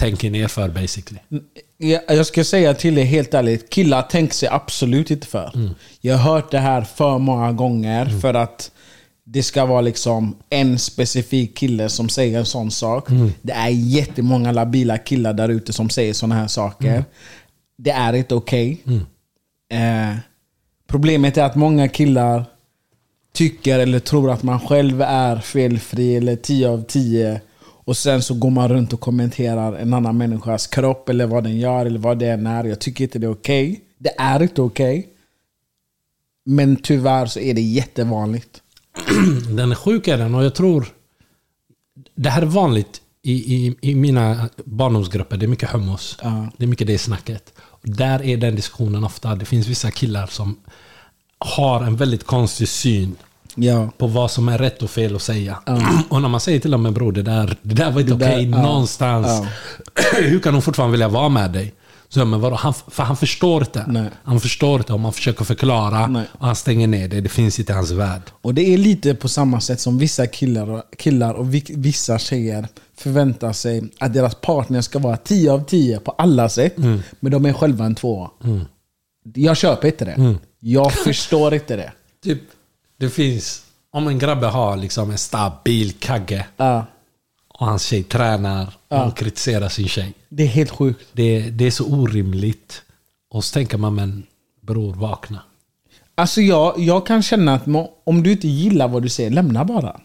Tänker ni er för basically? Jag, jag ska säga till er helt ärligt, killar tänker sig absolut inte för. Jag har hört det här för många gånger för att det ska vara liksom en specifik kille som säger en sån sak. Det är jättemånga labila killar där ute som säger såna här saker. Det är inte okej. Eh, problemet är att många killar tycker eller tror att man själv är felfri eller 10 av 10 och sen så går man runt och kommenterar en annan människas kropp eller vad den gör eller vad det än är. Jag tycker inte det är okej. Det är inte okej. Men tyvärr så är det jättevanligt. (clears throat) Den är sjuk är den och jag tror... Det här är vanligt i, i, i mina barndomsgrupper. Det är mycket hummus. Det är mycket det snacket. Och där är den diskussionen ofta. Det finns vissa killar som har en väldigt konstig syn Ja. på vad som är rätt och fel att säga. (clears throat) Och när man säger till dem, men bror, det där, det där var inte okej ja, någonstans. ja. (clears throat) Hur kan hon fortfarande vilja vara med dig? Så, men vadå? Han, för han förstår inte. Nej. Han förstår inte om man försöker förklara. Nej. Och han stänger ner det. Det finns inte i hans värld. Och det är lite på samma sätt som vissa killar och, killar och vi- vissa tjejer förväntar sig att deras partner ska vara 10 av 10 på alla sätt. Men de är själva en tvåa. Jag köper inte det. Jag förstår inte det. Typ, det finns... Om en grabbe har liksom en stabil kagge Ja, och hans tjej tränar och han kritiserar sin tjej. det är helt sjukt. Det, det är så orimligt. Och så tänker man, men bror, vakna. Alltså jag, jag kan känna att om du inte gillar vad du ser, lämna bara.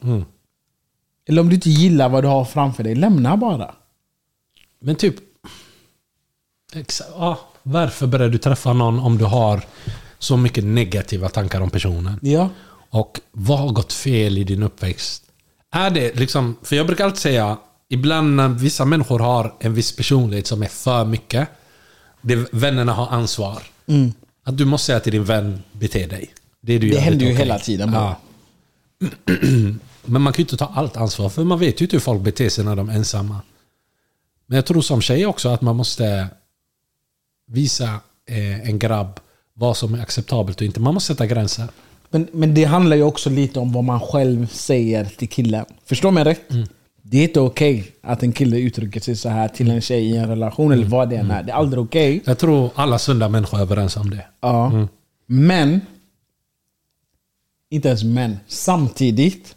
Eller om du inte gillar vad du har framför dig, lämna bara. Men typ... Exa, ja, varför börjar du träffa någon om du har så mycket negativa tankar om personen? Ja. Och vad har gått fel i din uppväxt? Är det liksom... För jag brukar alltid säga, ibland när vissa människor har en viss personlighet som är för mycket. Det, vännerna har ansvar. Att du måste säga till din vän, bete dig. Det, du Det gör, händer ju hela tiden. Ja. (clears throat) Men man kan ju inte ta allt ansvar, för man vet ju inte hur folk beter sig när de är ensamma. Men jag tror som tjej också att man måste visa eh, en grabb vad som är acceptabelt och inte. Man måste sätta gränser. Men, men det handlar ju också lite om vad man själv säger till killen. Förstå mig rätt? Det är inte okej att en kille uttrycker sig så här till en tjej i en relation eller vad det än är. Det är aldrig okej. Jag tror alla sunda människor är överens om det. Ja. Men, inte ens men, samtidigt.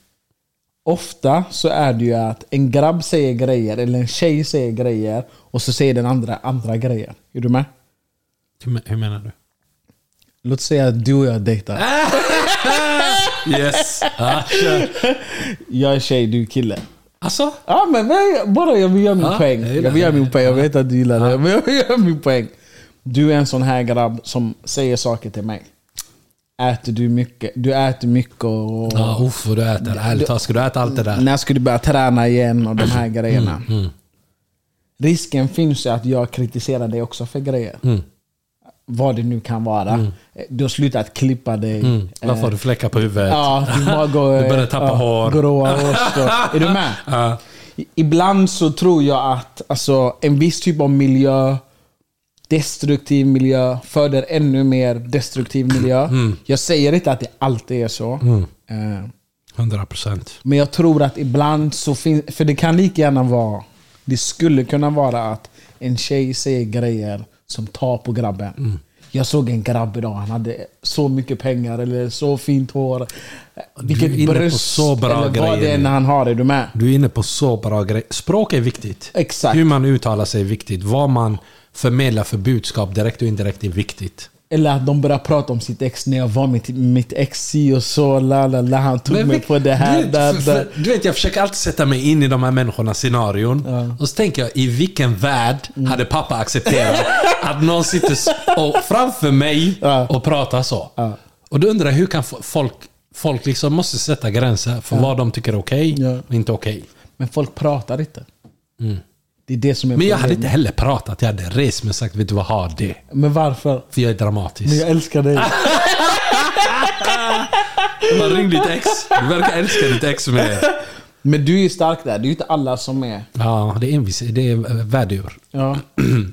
Ofta så är det ju att en grabb säger grejer, eller en tjej säger grejer, och så säger den andra andra grejer. Är du med? Hur, hur menar du? Låt säga att du och jag dejtar. (laughs) (laughs) Yes! Kör. Jag är tjej, du är kille. Alltså? Ja men men bara jag vill göra min Ja, poäng. jag vill göra min poäng. Jag vet att du gillar det. Men jag vill göra min poäng. Du är en sån här grabb som säger saker till mig. Äter du mycket? Du äter mycket och... Ja, uff vad du äter. Ärligt talat, ska du äta allt det där? När ska du börja träna igen och de Mm, här grejerna. Risken finns ju att jag kritiserar dig också för grejer. Mm. Vad det nu kan vara. Du har slutat klippa dig. Varför har du fläckar på huvudet? Ja, du bara (laughs) går... Du börjar tappa ja, hår. Gråa hårstrå. (laughs) Är du med? Ja. Ibland så tror jag att alltså, en viss typ av miljö destruktiv miljö föder ännu mer destruktiv miljö. (clears throat) Mm. Jag säger inte att det alltid är så. Eh, 100 procent. Men jag tror att ibland så finns... För det kan lika gärna vara... Det skulle kunna vara att en tjej säger grejer som tar på grabben. Mm. Jag såg en grabb idag, han hade så mycket pengar eller så fint hår. Vilket inne på bröst så bra eller vad grejer det är när han har det. Du med? Du är inne på så bra grejer. Språk är viktigt. Exakt. Hur man uttalar sig är viktigt. Vad man förmedlar för budskap direkt och indirekt är viktigt. Eller att de börjar prata om sitt ex när jag var med mitt ex si och så, la la la, han tog mig vi- på det här, du vet, där, där. för, du vet, jag försöker alltid sätta mig in i de här människornas scenarion. Och så tänker jag, i vilken värld Mm. hade pappa accepterat (laughs) att någon sitter och, framför mig Ja. och pratar så? Och då undrar jag, hur kan folk... Folk liksom måste sätta gränser för vad de tycker är okej Ja. och inte okej. Men folk pratar inte. Det är det som är. Men jag hade problemet. inte heller pratat. Jag hade rest mig och sagt, vet du vad, ha det. Men varför? För jag är dramatisk. Men jag älskar dig. (laughs) Man ring ditt ex. Du verkar älska ditt ex mer. Men du är ju stark där. Det är ju inte alla som är... Ja, det är envis. Det är eh, värdur. Ja.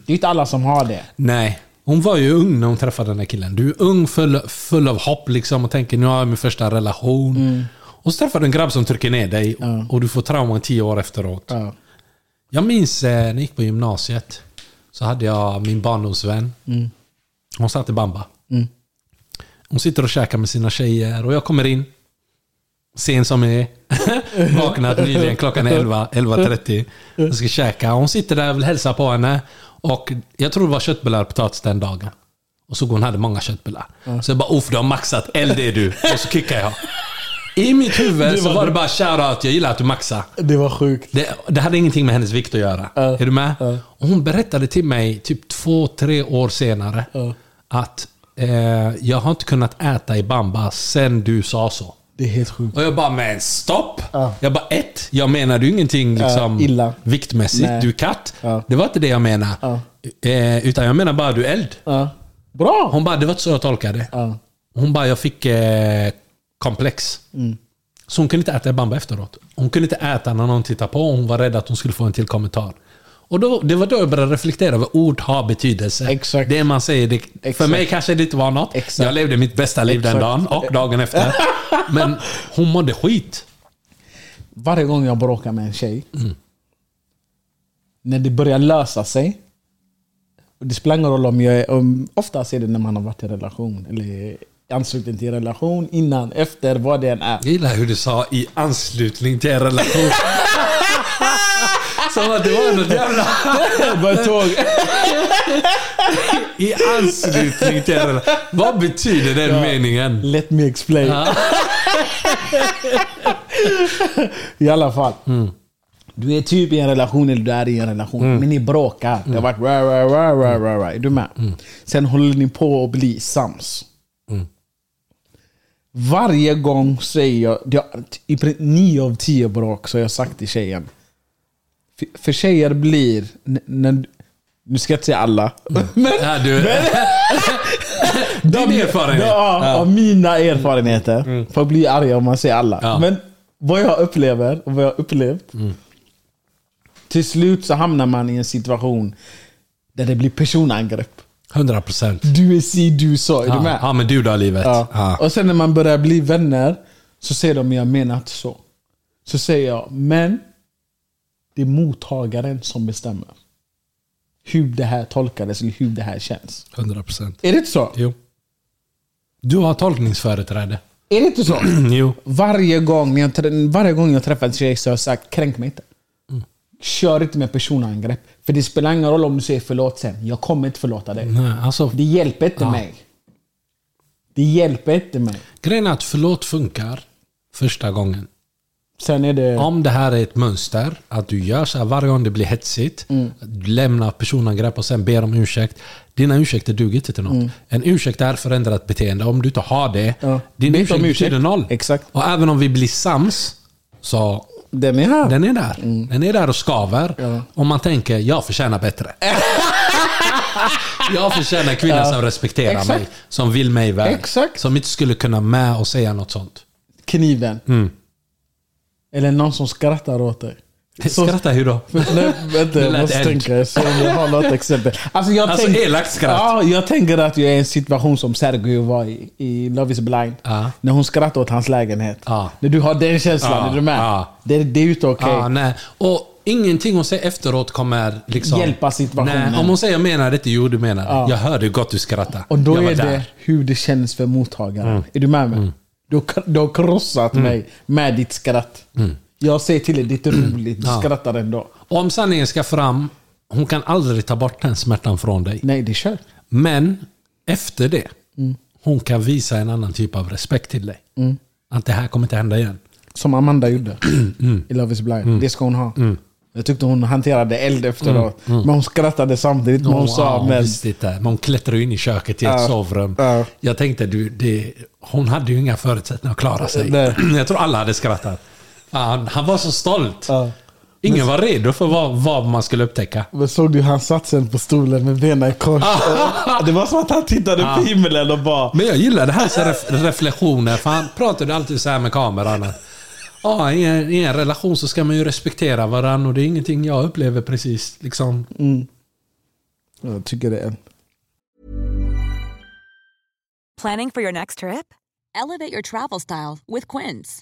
Det är inte alla som har det. Nej. Hon var ju ung när hon träffade den här killen. Du är ung, full, full av hopp liksom och tänker nu har jag min första relation. Mm. Och så träffar du en grabb som trycker ner dig och du får trauma tio år efteråt. Ja. Jag minns eh, när jag gick på gymnasiet. Så hade jag min barndomsvän. Mm. Hon satt i bamba. Hon sitter och käkar med sina tjejer och jag kommer in. Sen som är. (laughs) Vaknat nyligen, klockan är 11, 11.30. Jag ska käka. Hon sitter där och vill hälsa på henne. Och jag tror det var köttbullar och potatis den dagen. Och så hon hade många köttbullar. Så jag bara uff, du har maxat. Eld är du. Och så kickar jag. I mitt huvud Det så var var det. bara shoutout, jag gillar att du maxar. Det var sjukt. Det, det hade ingenting med hennes vikt att göra. Ja. Är du med? Ja. Och hon berättade till mig typ två, tre år senare Ja. att eh, jag har inte kunnat äta i bamba sen du sa så. Det är helt sjukt. Och jag bara, men stopp! Ja. Jag bara, ett, jag menar du ingenting liksom, illa. viktmässigt. Nej. Du är katt. Det var inte det jag menade. Eh, utan jag menar bara, du är eld. Bra! Hon bara, det var inte så jag tolkade det. Hon bara, jag fick eh, komplex. Mm. Så hon kunde inte äta bamba efteråt. Hon kunde inte äta när någon tittade på. Hon var rädd att hon skulle få en till kommentar. Och då, det var då jag började reflektera över ord har betydelse. Exakt. Det man säger, det, för Exakt. mig kanske det inte var något. Exakt. Jag levde mitt bästa liv den dagen och dagen efter. Men hon mådde skit. Varje gång jag bråkar med en tjej. Mm. När det börjar lösa sig. och Det spelar ingen roll om jag är... Om, oftast är det när man har varit i relation. Eller anslutning till relation. Innan, efter, vad det än är. Jag gillar hur du sa i anslutning till en relation. Som att det var något jävla... (laughs) Bara tåg. I anslutning till en relation. Vad betyder den meningen? Let me explain. (laughs) I alla fall. Mm. Du är typ i en relation eller du är i en relation. Men ni bråkar. Det har varit ra, ra, ra, ra, ra, ra. Är du med? Mm. Sen håller ni på att bli sams. Varje gång säger jag, det i nio av tio bråk så har jag sagt till tjejen. För, för tjejer blir, när, nu ska jag inte säga alla. (laughs) Men Ja, du, (laughs) din erfarenhet. Ja, Av mina erfarenheter. Får bli arga om man säger alla. Ja. Men vad jag upplever och vad jag har upplevt. Till slut så hamnar man i en situation där det blir personangrepp. 100 procent. Du är si, du är så. Är du Ja, med? ja, men du då livet. Ja. Ja. Och sen när man börjar bli vänner så säger de jag menar inte så. Så säger jag, men det är mottagaren som bestämmer. Hur det här tolkades eller hur det här känns. 100 procent. Är det inte så? Jo. Du har tolkningsföreträde. Är det inte så? (clears throat) jo. Varje gång, jag, varje gång jag träffar en tjej så har jag sagt kränk mig inte. Kör inte med personangrepp. För det spelar ingen roll om du säger förlåt sen. Jag kommer inte förlåta dig. Nej, alltså, Det hjälper inte Ja. mig. Det hjälper inte mig. grejen är att förlåt funkar första gången. Sen är det... Om det här är ett mönster, att du gör så här varje gång det blir hetsigt, Mm. du lämnar personangrepp och sen ber om ursäkt. Dina ursäkter duger inte till något. En ursäkt är förändrat beteende. Om du inte har det, Mm. Ja. din ursäkt ursäkt. betyder noll. Exakt. Och även om vi blir sams, så Den är här. den är där. Den är där och skaver. Mm. Ja. Om man tänker, jag förtjänar bättre. (laughs) jag förtjänar en kvinna Ja. som respekterar Exakt. mig. Som vill mig väl. Exakt. Som inte skulle kunna med och säga något sånt. Kniven. Mm. Eller någon som skrattar åt dig. Skratta hur då? Nej, vänta, jag måste tänka. Så om jag har något exempel. Alltså, jag Alltså, tänk- elakt skratt. Ja, jag tänker att jag är i en situation som Sergio var i, i Love is blind. Ja. När hon skrattar åt hans lägenhet. Ja. När du har den känslan, Ja, är du med? Det, det är inte okej. Nej. Och ingenting hon säger efteråt kommer liksom... Hjälpa situationen. Nej, om hon säger jag menar det inte, jo du menar det. Ja. Jag hörde gott du skrattade. Och då är där. det hur det känns för mottagaren. Mm. Är du med mig? Du, har- du har krossat mig med ditt skratt. Jag säger till dig, det är roligt. Du Ja. skrattar ändå. Om sanningen ska fram, hon kan aldrig ta bort den smärtan från dig. Nej, det är kört. Men efter det, Mm. hon kan visa en annan typ av respekt till dig. Att det här kommer inte hända igen. Som Amanda gjorde (clears throat) Mm. i Love is blind. Det ska hon ha. Jag tyckte hon hanterade eld efteråt. Men hon skrattade samtidigt. Men hon sa men... inte. Men hon klättrade in i köket i ett Ja. sovrum. Ja. Jag tänkte, du, det, hon hade ju inga förutsättningar att klara sig. Nej. (clears throat) Jag tror alla hade skrattat. Fan, han var så stolt. Ja. Ingen var redo för vad, vad man skulle upptäcka. Men såg du han satt sen på stolen med benen i kors? det var som att han tittade på himlen och bara... Men jag gillar det här så ref reflektioner. För han pratade alltid så här med kameran. Ja, i, en, I en relation så ska man ju respektera varandra och det är ingenting jag upplever precis. Liksom. Jag tycker det är... Planning for your next trip? Elevate your travel style with Quince.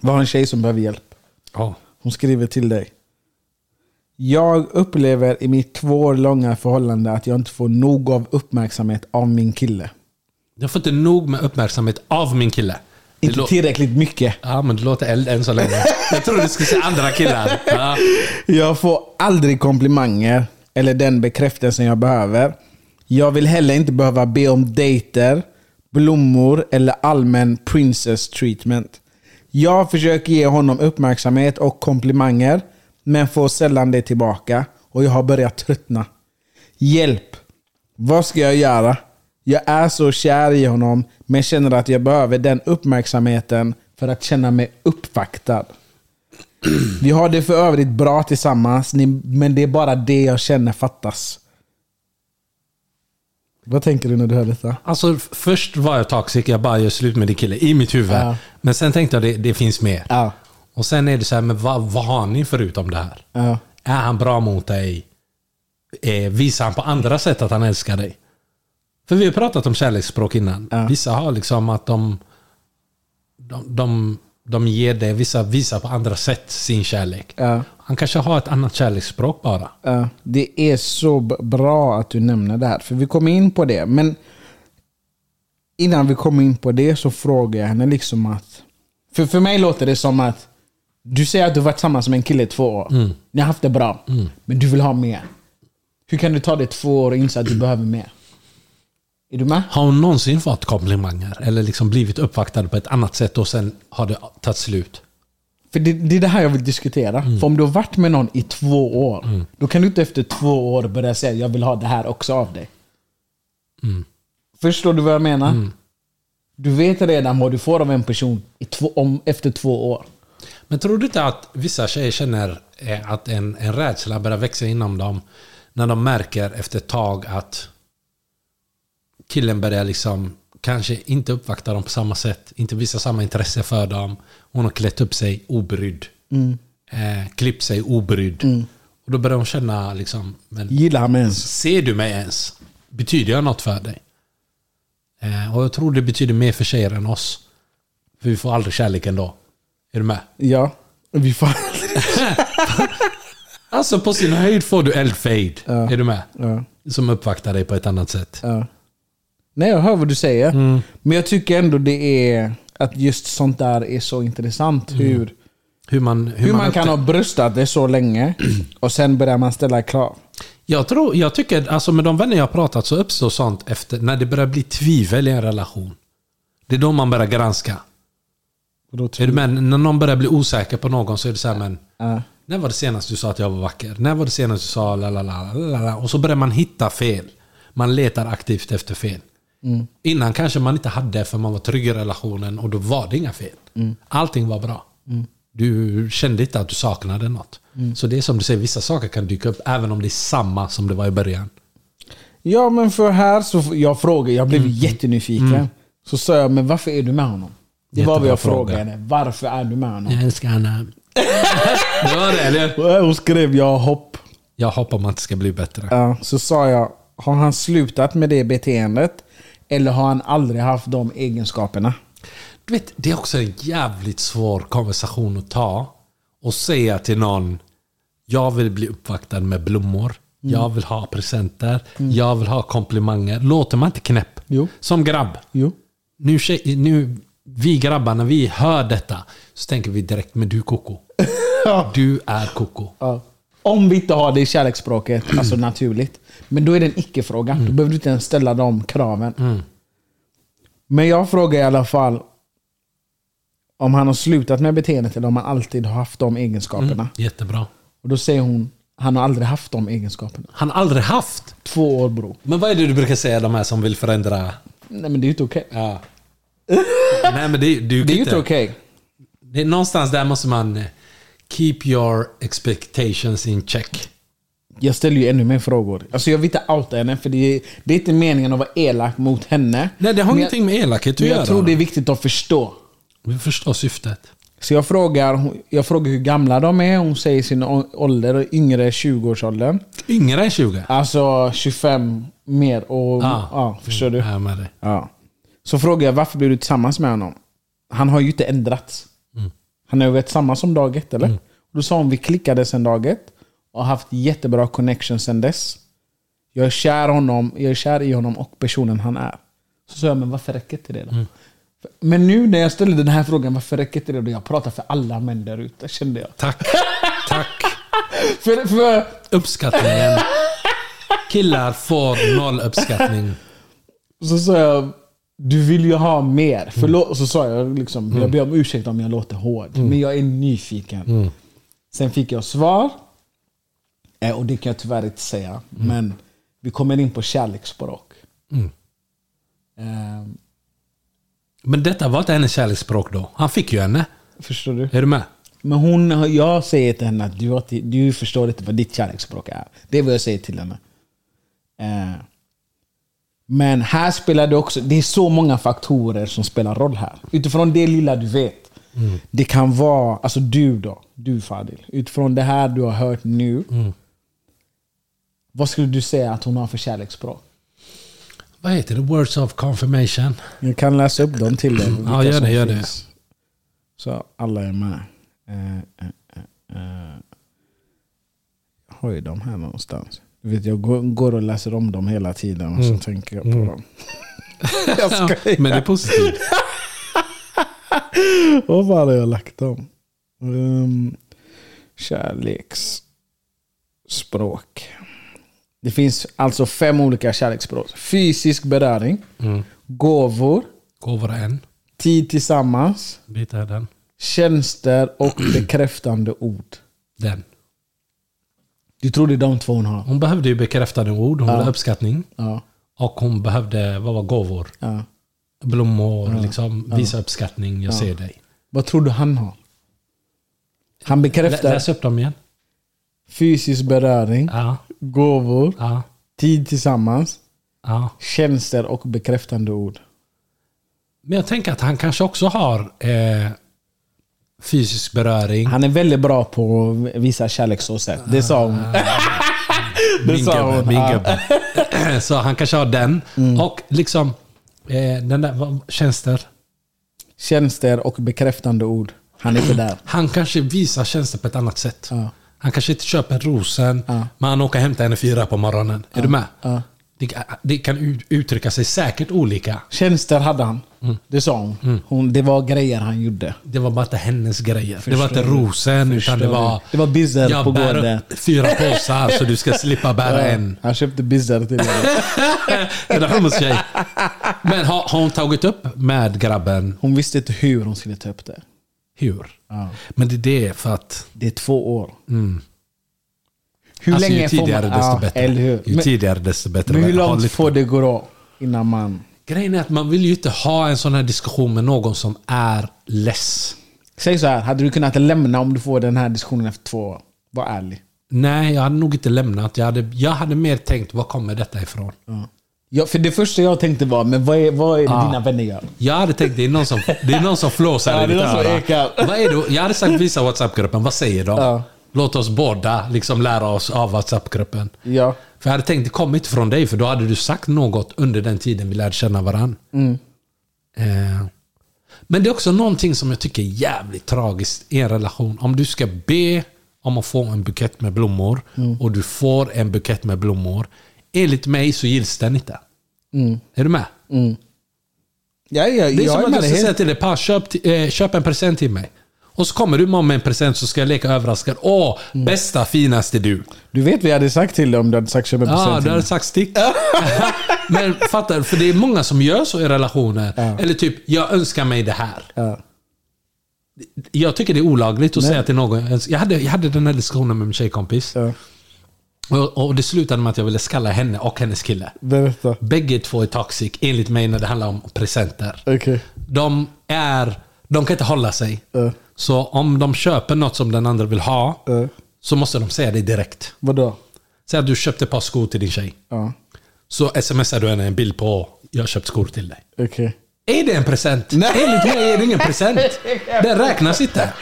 Vi har en tjej som behöver hjälp. Ja. Hon skriver till dig. Jag upplever i mitt två år långa förhållande att jag inte får nog av uppmärksamhet av min kille. Jag får inte nog med uppmärksamhet av min kille. Det Inte tillräckligt mycket. Ja, men det låter eld än så länge. Jag trodde du skulle säga andra killar. Ja. Jag får aldrig komplimanger eller den bekräftelsen jag behöver. Jag vill heller inte behöva be om dejter, blommor eller allmän princess treatment. Jag försöker ge honom uppmärksamhet och komplimanger, men får sällan det tillbaka. Och jag har börjat tröttna. Hjälp! Vad ska jag göra? Jag är så kär i honom, men känner att jag behöver den uppmärksamheten för att känna mig uppvaktad. Vi har det för övrigt bra tillsammans, men det är bara det jag känner fattas. Vad tänker du när du hör detta? Alltså, först var jag toxic, jag bara gör slut med din kille i mitt huvud. Ja. Men sen tänkte jag det, det finns mer. Ja. Och sen är det så här, men vad, vad har ni förutom det här? Ja. Är han bra mot dig? Eh, visar han på andra sätt att han älskar dig? För vi har pratat om kärleksspråk innan. Vissa har liksom att de, de, de, de ger det, vissa visar på andra sätt sin kärlek. Ja. Han kanske har ett annat kärleksspråk bara. Ja, det är så bra att du nämner det här, för vi kommer in på det. Men innan vi kommer in på det så frågar jag henne liksom att... För, för mig låter det som att du säger att du varit tillsammans med en kille i två år. Ni har haft det bra, men du vill ha mer. Hur kan du ta det två år och inse att du (clears throat) behöver mer? Är du med? Har hon någonsin fått komplimanger? Eller liksom blivit uppvaktad på ett annat sätt och sen har det tagit slut? För det, det är det här jag vill diskutera. För om du har varit med någon i två år, då kan du inte efter två år börja säga jag vill ha det här också av dig. Förstår du vad jag menar? Du vet redan vad du får av en person två, om, efter två år. Men tror du inte att vissa tjejer känner eh, att en, en rädsla börjar växa inom dem när de märker efter ett tag att killen börjar liksom kanske inte uppvakta dem på samma sätt, inte visa samma intresse för dem. Hon har klätt upp sig obrydd. Mm. Eh, klippt sig obrydd. Och då börjar de känna liksom, men Gillar han mig ens? ser du mig ens? Betyder jag något för dig? Eh, och jag tror det betyder mer för tjejer än oss. För vi får aldrig kärlek ändå. Är du med? Ja. Vi får... (laughs) Alltså på sin höjd får du eldfade. Är du med? ja. Som uppvaktar dig på ett annat sätt. Ja. Nej, jag hör vad du säger. Mm. Men jag tycker ändå det är att just sånt där är så intressant. Hur, Hur man, hur hur man, kan upptä- ha bröstat det så länge (clears throat) och sen börjar man ställa krav. Jag, tror, jag tycker, alltså med de vänner jag har pratat så uppstår sånt efter när det börjar bli tvivel i en relation. Det är då man börjar granska. Med? När någon börjar bli osäker på någon så är det så här, men Ja. När var det senast du sa att jag var vacker? När var det senast du sa la la la la la? Och så börjar man hitta fel. Man letar aktivt efter fel. Innan kanske man inte hade för man var trygg i relationen och då var det inga fel. Allting var bra. Du kände inte att du saknade något. Så det är som du säger, vissa saker kan dyka upp även om det är samma som det var i början. Ja, men för här så jag frågade, jag blev jättenyfiken. Så sa jag, men varför är du med honom? Det var vad jag fråga. frågade henne. Varför är du med honom? Jag älskar henne. (laughs) det var det eller? Hon skrev jag hopp. Jag hoppas man inte ska bli bättre. Ja, så sa jag, har han slutat med det beteendet? Eller har han aldrig haft de egenskaperna? Du vet, det är också en jävligt svår konversation att ta. Och säga till någon, jag vill bli uppvaktad med blommor. Jag vill ha presenter. Jag vill ha komplimanger. Låter man inte knäpp? Jo. Som grabb. Jo. Nu, tjej, nu, vi grabbar, när vi hör detta så tänker vi direkt, men du är koko. (laughs) Du är koko. Ja. Om vi inte har det i kärleksspråket, alltså naturligt. Men då är det en icke-fråga. Då behöver du inte ens ställa de kraven. Men jag frågar i alla fall om han har slutat med beteendet eller om han alltid har haft de egenskaperna. Jättebra. Och då säger hon, han har aldrig haft de egenskaperna. Han har aldrig haft. Två år bro. Men vad är det du brukar säga de här som vill förändra? Nej men det är ju inte okej. Ja. Nej men det, du Det är ju inte okej. Det är någonstans där måste man keep your expectations in check. Jag ställer ju ännu mer frågor. Alltså jag vill inte outa henne för det är, det är inte meningen att vara elak mot henne. Nej, det har Men ingenting med elakhet att göra. jag tror det är viktigt att förstå. Vi förstår syftet. Så jag frågar, jag frågar hur gamla de är. Hon säger sin ålder, yngre 20-årsåldern. Yngre än 20? Alltså 25 mer. Och, Ah. ja, förstår du? Jag är med dig. Ja. Så frågar jag varför blev du tillsammans med honom? Han har ju inte ändrats. Han har varit samma som dag ett, eller? Då sa hon vi klickade sen dag ett och haft jättebra connection sen dess. Jag är kär, honom, jag är kär i honom och personen han är. Så sa jag, men varför räcker inte det då? Men nu när jag ställer den här frågan, varför räcker inte det då? Jag pratar för alla män där ute, kände jag. Tack. Tack. (laughs) För, för, Uppskattningen. (laughs) Killar får noll uppskattning. Så sa jag, du vill ju ha mer. Förlåt. Så sa jag, liksom, jag ber om ursäkt om jag låter hård. Men jag är nyfiken. Sen fick jag svar. Eh, Och det kan jag tyvärr inte säga. Men vi kommer in på kärleksspråk. Eh, Men detta var inte hennes kärleksspråk då. Han fick ju henne. förstår du? Är du med? Men hon, jag säger till henne att du, du förstår inte vad ditt kärleksspråk är. Det är vad jag säger till henne. Eh, men här spelar det också, det är så många faktorer som spelar roll här. Utifrån det lilla du vet. Det kan vara, alltså du då, du Fadil. Utifrån det här du har hört nu. Vad skulle du säga att hon har för kärleksspråk? Vad heter det? Words of confirmation. Jag kan läsa upp dem till dig. vilka gör det, gör det. Så alla är med. Jag har ju dem här någonstans. Vet, jag går, och läser om dem hela tiden och så tänker jag på dem. (laughs) jag skojar. Men det är positivt. (laughs) Vad fan har jag lagt dem? Um, kärleksspråk. Det finns alltså fem olika kärleksspråk. Fysisk beröring, gåvor, Gåvor en. tid tillsammans, Bit är den. tjänster och (clears throat) bekräftande ord. Den. Du tror det är de två hon har? Hon behövde ju bekräftande ord. Hon Ja. ville uppskattning. Ja. Och hon behövde, vad var gåvor? ja. blommor, liksom, visa uppskattning, jag Ja. ser dig. Vad tror du han har? Han bekräftar läs upp dem igen. fysisk beröring, Ja, gåvor, ja, tid tillsammans, ja. tjänster och bekräftande ord. Men jag tänker att han kanske också har eh, fysisk beröring. Han är väldigt bra på att visa kärlek så sätt. Det sa hon. (laughs) Det min gubbe. Min. Så han kanske har den. Och liksom, eh, den där, vad, tjänster. Tjänster och bekräftande ord. Han är inte där. (clears throat) Han kanske visar tjänster på ett annat sätt. Ja. Han kanske inte köper rosen, men han åker och hämtar henne fyra på morgonen. Är du med? Ja. Det, det kan ut- uttrycka sig säkert olika. Tjänster hade han. Mm. Det sa hon. hon. Det var grejer han gjorde. Det var bara inte hennes grejer. det var inte Förstår rosen, utan det Förstår var... Det var bizar jag på gården. fyra påsar så du ska slippa bära en. Han köpte bizar till henne. En hummus-tjej. Men har, har hon tagit upp med grabben Hon visste inte hur hon skulle ta upp det. hur? Ja. Men det är det för att... Det är två år. Mm. Hur alltså, länge ju får man- tidigare desto Ja, bättre. eller hur? Ju Men- tidigare desto bättre. Men hur långt får det gå? Innan man... Grejen är att man vill ju inte ha en sån här diskussion med någon som är less. Säg så här, hade du kunnat lämna om du får den här diskussionen efter två år? Var ärlig. Nej, jag hade nog inte lämnat. Jag hade, jag hade mer tänkt, var kommer detta ifrån? Ja, för det första jag tänkte var, men vad är, vad är det Ja. dina vänner gör? Jag hade tänkt, det är någon som, det är någon som flåsar Ja, i ditt öra. ekar. Vad är det? Jag hade sagt visa WhatsApp-gruppen, vad säger de? Ja. Låt oss båda liksom lära oss av WhatsApp-gruppen. Ja. För jag hade tänkt, det kommer inte från dig, för då hade du sagt något under den tiden vi lärde känna varandra. Mm. Eh. Men det är också någonting som jag tycker är jävligt tragiskt i en relation. Om du ska be om att få en bukett med blommor Mm. och du får en bukett med blommor. Enligt mig så gills den inte. Mm. Är du med? Mm. Ja, ja, Det är jag som är att jag ska säga till dig, "Pa, köp, eh, köp en present till mig. Och så kommer du med en present så ska jag leka överraskad. Åh, Mm. bästa finaste du. Du vet vad jag hade sagt till dig om du hade sagt köp en Ja, present du till hade sagt stick. (laughs) Men fattar För det är många som gör så i relationer. Eller typ, jag önskar mig det här. Ja. Jag tycker det är olagligt att Nej. säga till någon. Jag hade, jag hade den här diskussionen med min tjejkompis. Ja. Och, det slutade med att jag ville skalla henne och hennes kille. Berätta. Bägge två är toxic, enligt mig när det handlar om presenter. Okej. De är... De kan inte hålla sig. Ja. Så om de köper något som den andra vill ha, Ja. så måste de säga det direkt. Vadå? Säg att du köpte ett par skor till din tjej. Ja. Så smsar du henne en bild på jag har köpt skor till dig. Okej. Är det en present? Nej. Enligt mig är det ingen present. Den räknas inte.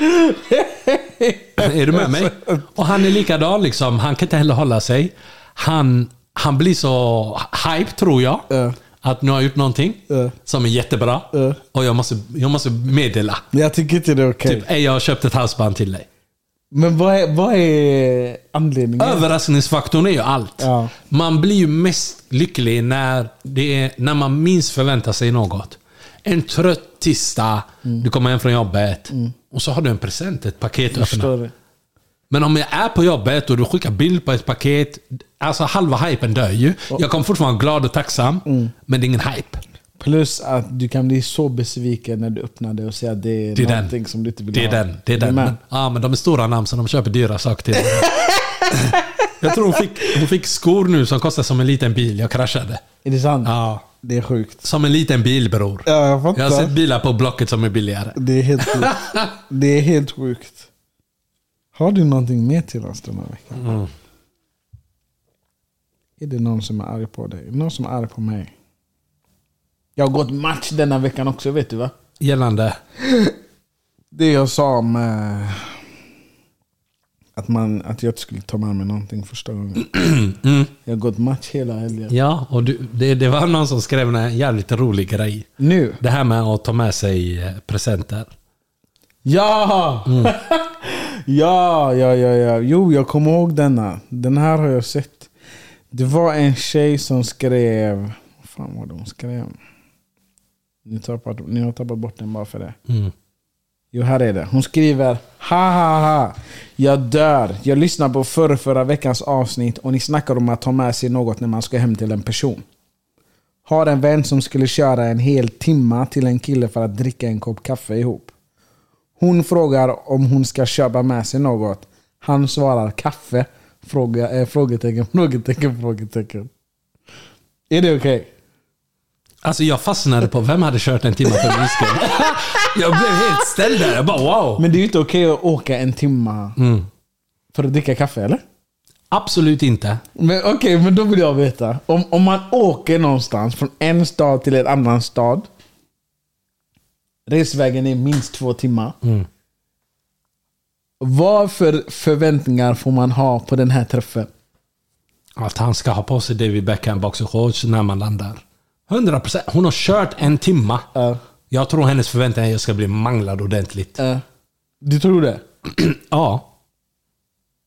Är du med mig? Och han är likadan liksom. Han kan inte heller hålla sig. Han, han blir så hype tror jag. Ja. Att nu har jag gjort någonting Ja. som är jättebra. Ja. Och jag måste, jag måste meddela. Jag tycker inte det är okej. Typ, "Ey, jag har köpt ett halsband till dig. Men vad är, vad är anledningen? Överraskningsfaktorn är ju allt. Ja. Man blir ju mest lycklig när, det är, när man minst förväntar sig något. En trött tisdag, Mm. du kommer hem från jobbet och så har du en present, ett paket att öppna. Men om jag är på jobbet och du skickar bild på ett paket, alltså halva hypen dör ju. Jag kommer fortfarande vara glad och tacksam, Mm. men det är ingen hype. Plus att du kan bli så besviken när du öppnar det och säger att det är, Det är den. någonting som du inte vill Det är ha. den. Det är den. Men, ja, men de är stora namn så de köper dyra saker till. (laughs) Jag tror hon fick, hon fick skor nu som kostar som en liten bil. Jag kraschade. Är det sant? Ja. Det är sjukt. Som en liten bil bror. Ja, jag fattar. Jag har sett bilar på Blocket som är billigare. Det är helt sjukt. (laughs) det är helt sjukt. Har du någonting mer till oss den här veckan? Mm. Är det någon som är arg på dig? Någon som är arg på mig? Jag har gått match denna veckan också, vet du va? Gällande. (laughs) Det jag sa om eh, att, man, att jag inte skulle ta med mig någonting första gången. (clears throat) Jag har gått match hela helgen. Ja, och du, det, det var någon som skrev en jävligt rolig grej. Nu? Det här med att ta med sig eh, presenter. Ja! Mm. (laughs) ja, ja, ja, ja. Jo, jag kommer ihåg denna. Den här har jag sett. Det var en tjej som skrev... Vad fan var det hon skrev? Ni, tappat, ni har tappat bort den bara för det. Mm. Jo, här är det. Hon skriver Ha ha ha. Jag dör. Jag lyssnade på förra, förra veckans avsnitt och ni snackar om att ta med sig något när man ska hem till en person. Har en vän som skulle köra en hel timma till en kille för att dricka en kopp kaffe ihop. Hon frågar om hon ska köpa med sig något. Han svarar kaffe. Fråga, eh, frågetecken, (laughs) frågetecken, frågetecken. Är det okej? Alltså jag fastnade på vem hade kört en timme för min skull. (laughs) jag blev helt ställd där. Jag bara wow. Men det är ju inte okej att åka en timma Mm. för att dricka kaffe, eller? Absolut inte. Men Okej, men då vill jag veta. Om, om man åker någonstans från en stad till en annan stad. Resvägen är minst två timmar. Mm. Vad för förväntningar får man ha på den här träffen? Att han ska ha på sig David Beckham boxershorts när man landar. 100%. Hon har kört en timma. Ja. Jag tror hennes förväntningar är att jag ska bli manglad ordentligt. Eh, du tror det? (clears throat) Ja.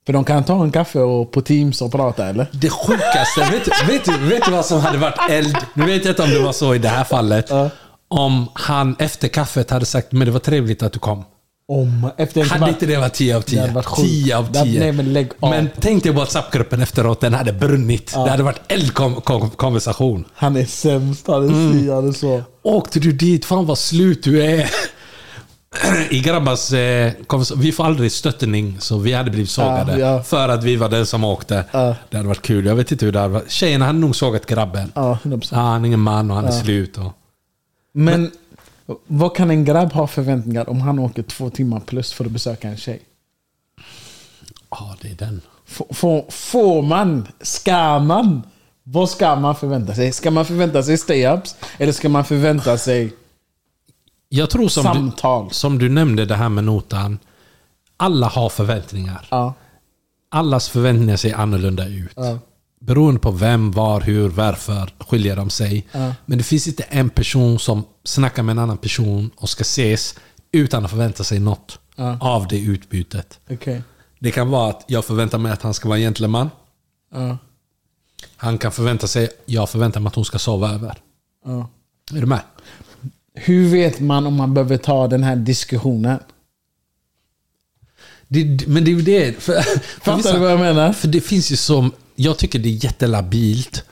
För de kan ta en kaffe och på Teams och prata, eller? Det sjukaste, vet, du- vet, vet du vad som hade varit eld? Nu vet jag inte om det var så i det här fallet. Om han efter kaffet hade sagt men det var trevligt att du kom. Om, efter Hade inte det varit 10 av Det hade 10? varit sjukt. 10 av Det hade- 10. nej, men lägg av. Men tänk dig WhatsApp-gruppen efteråt, den hade brunnit. Det hade varit eldkonversation. Han är sämst, han är Mm. si, han är så. Åkte du dit? Fan vad slut du är. (clears throat) I grabbars eh, Vi får aldrig stöttning, så vi hade blivit sågade. Ja, ja. För att vi var den som åkte. Ja. Det hade varit kul. Jag vet inte hur det hade varit. Tjejerna hade nog sågat grabben. Ja, 100%. Ja, han är ingen man och han är Ja. slut. Och... Men, vad kan en grabb ha förväntningar om han åker två timmar plus för att besöka en tjej? Ja, det är den. F- Får, får man? Ska man? Vad ska man förvänta sig? Ska man förvänta sig stay-ups? Eller ska man förvänta sig Jag tror som samtal? du, som du nämnde det här med notan. Alla har förväntningar. Ja. Allas förväntningar ser annorlunda ut. Ja. Beroende på vem, var, hur, varför skiljer de sig. Ja. Men det finns inte en person som snackar med en annan person och ska ses utan att förvänta sig något Ja. av det utbytet. Okej. Det kan vara att jag förväntar mig att han ska vara en gentleman. Ja. Han kan förvänta sig, jag förväntar mig att hon ska sova över. Är du med? Hur vet man om man behöver ta den här diskussionen? Det, men det är ju det. För, för Fattar vissa- du vad jag menar? För det finns ju som... Jag tycker det är jättelabilt.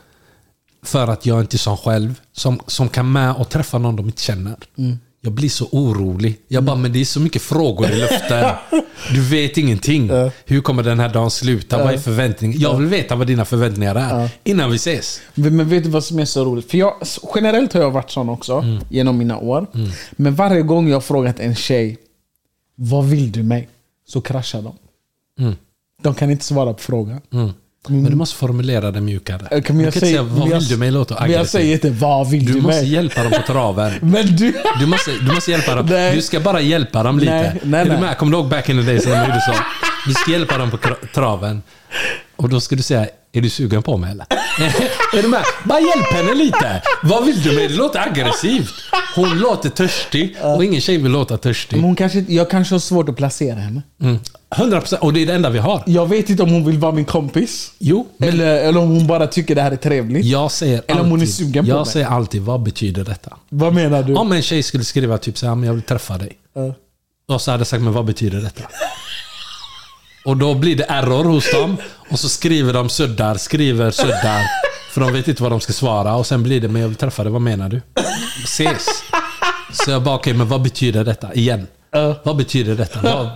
För att jag inte är sån själv. Som, som kan med och träffa någon de inte känner. Mm. Jag blir så orolig. Jag bara, men det är så mycket frågor i luften. (laughs) Du vet ingenting. Hur kommer den här dagen sluta? Vad är förväntningen? Jag vill veta vad dina förväntningar är. Innan vi ses. Men vet du vad som är så roligt? För jag, generellt har jag varit sån också, Mm. genom mina år. Men varje gång jag har frågat en tjej, vad vill du mig? Så kraschar de. Mm. De kan inte svara på frågan. Men du måste formulera det mjukare. Okej, Du men kan inte säga, vad vill du mig? låter men jag säger inte, vad vill Du du måste mig? hjälpa dem på traven. (laughs) Men du... Du måste, du måste hjälpa dem. Nej. Du ska bara hjälpa dem lite. Nej, nej, är du nej. med? Kommer du ihåg back in the days när de gjorde så? Du ska hjälpa dem på traven. Och då ska du säga, är du sugen på mig eller? (laughs) är du med? Bara hjälp henne lite. Vad vill du med? Det låter aggressivt. Hon låter törstig och ingen tjej vill låta törstig. Men hon kanske, jag kanske har svårt att placera henne. Mm. 100% och det är det enda vi har. Jag vet inte om hon vill vara min kompis. Jo, men Eller, eller om hon bara tycker det här är trevligt. jag säger Eller om hon är alltid, sugen på jag mig. säger alltid, vad betyder detta? Vad menar du? Om en tjej skulle skriva typ såhär, men jag vill träffa dig. Ja. Och så hade jag sagt, men vad betyder detta? Och då blir det error hos dem. Och så skriver de suddar, skriver suddar. För de vet inte vad de ska svara. Och sen blir det, men jag vill träffa dig, vad menar du? Ses. Så jag bara, okej, men vad betyder detta? Igen. Vad betyder detta? Vad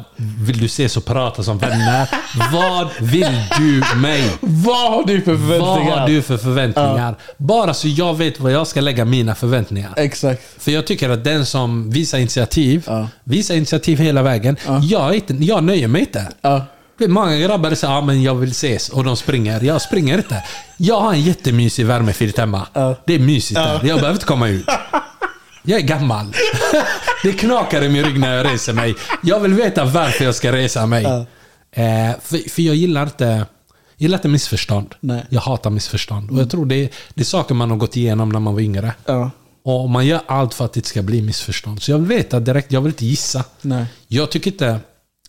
vill du ses och prata som vänner? Vad vill du mig? Vad har du för Vad förväntningar? har du för förväntningar? Bara så jag vet vad jag ska lägga mina förväntningar. Exakt. För jag tycker att den som visar initiativ, Ja. visar initiativ hela vägen. Jag, inte, jag nöjer mig inte. Ja. Det är Många grabbar säger ah, men jag vill ses och de springer. Jag springer inte. Jag har en jättemysig värmefilt hemma. Det är mysigt där. Jag behöver inte komma ut. Jag är gammal. (laughs) Det knakar i min rygg när jag reser mig. Jag vill veta varför jag ska resa mig. Eh, för, för jag gillar inte, jag gillar inte missförstånd. Nej. Jag hatar missförstånd. Och jag tror det är, det är saker man har gått igenom när man var yngre. Ja. Och man gör allt för att det inte ska bli missförstånd. Så jag vill veta direkt, jag vill inte gissa. Nej. Jag tycker inte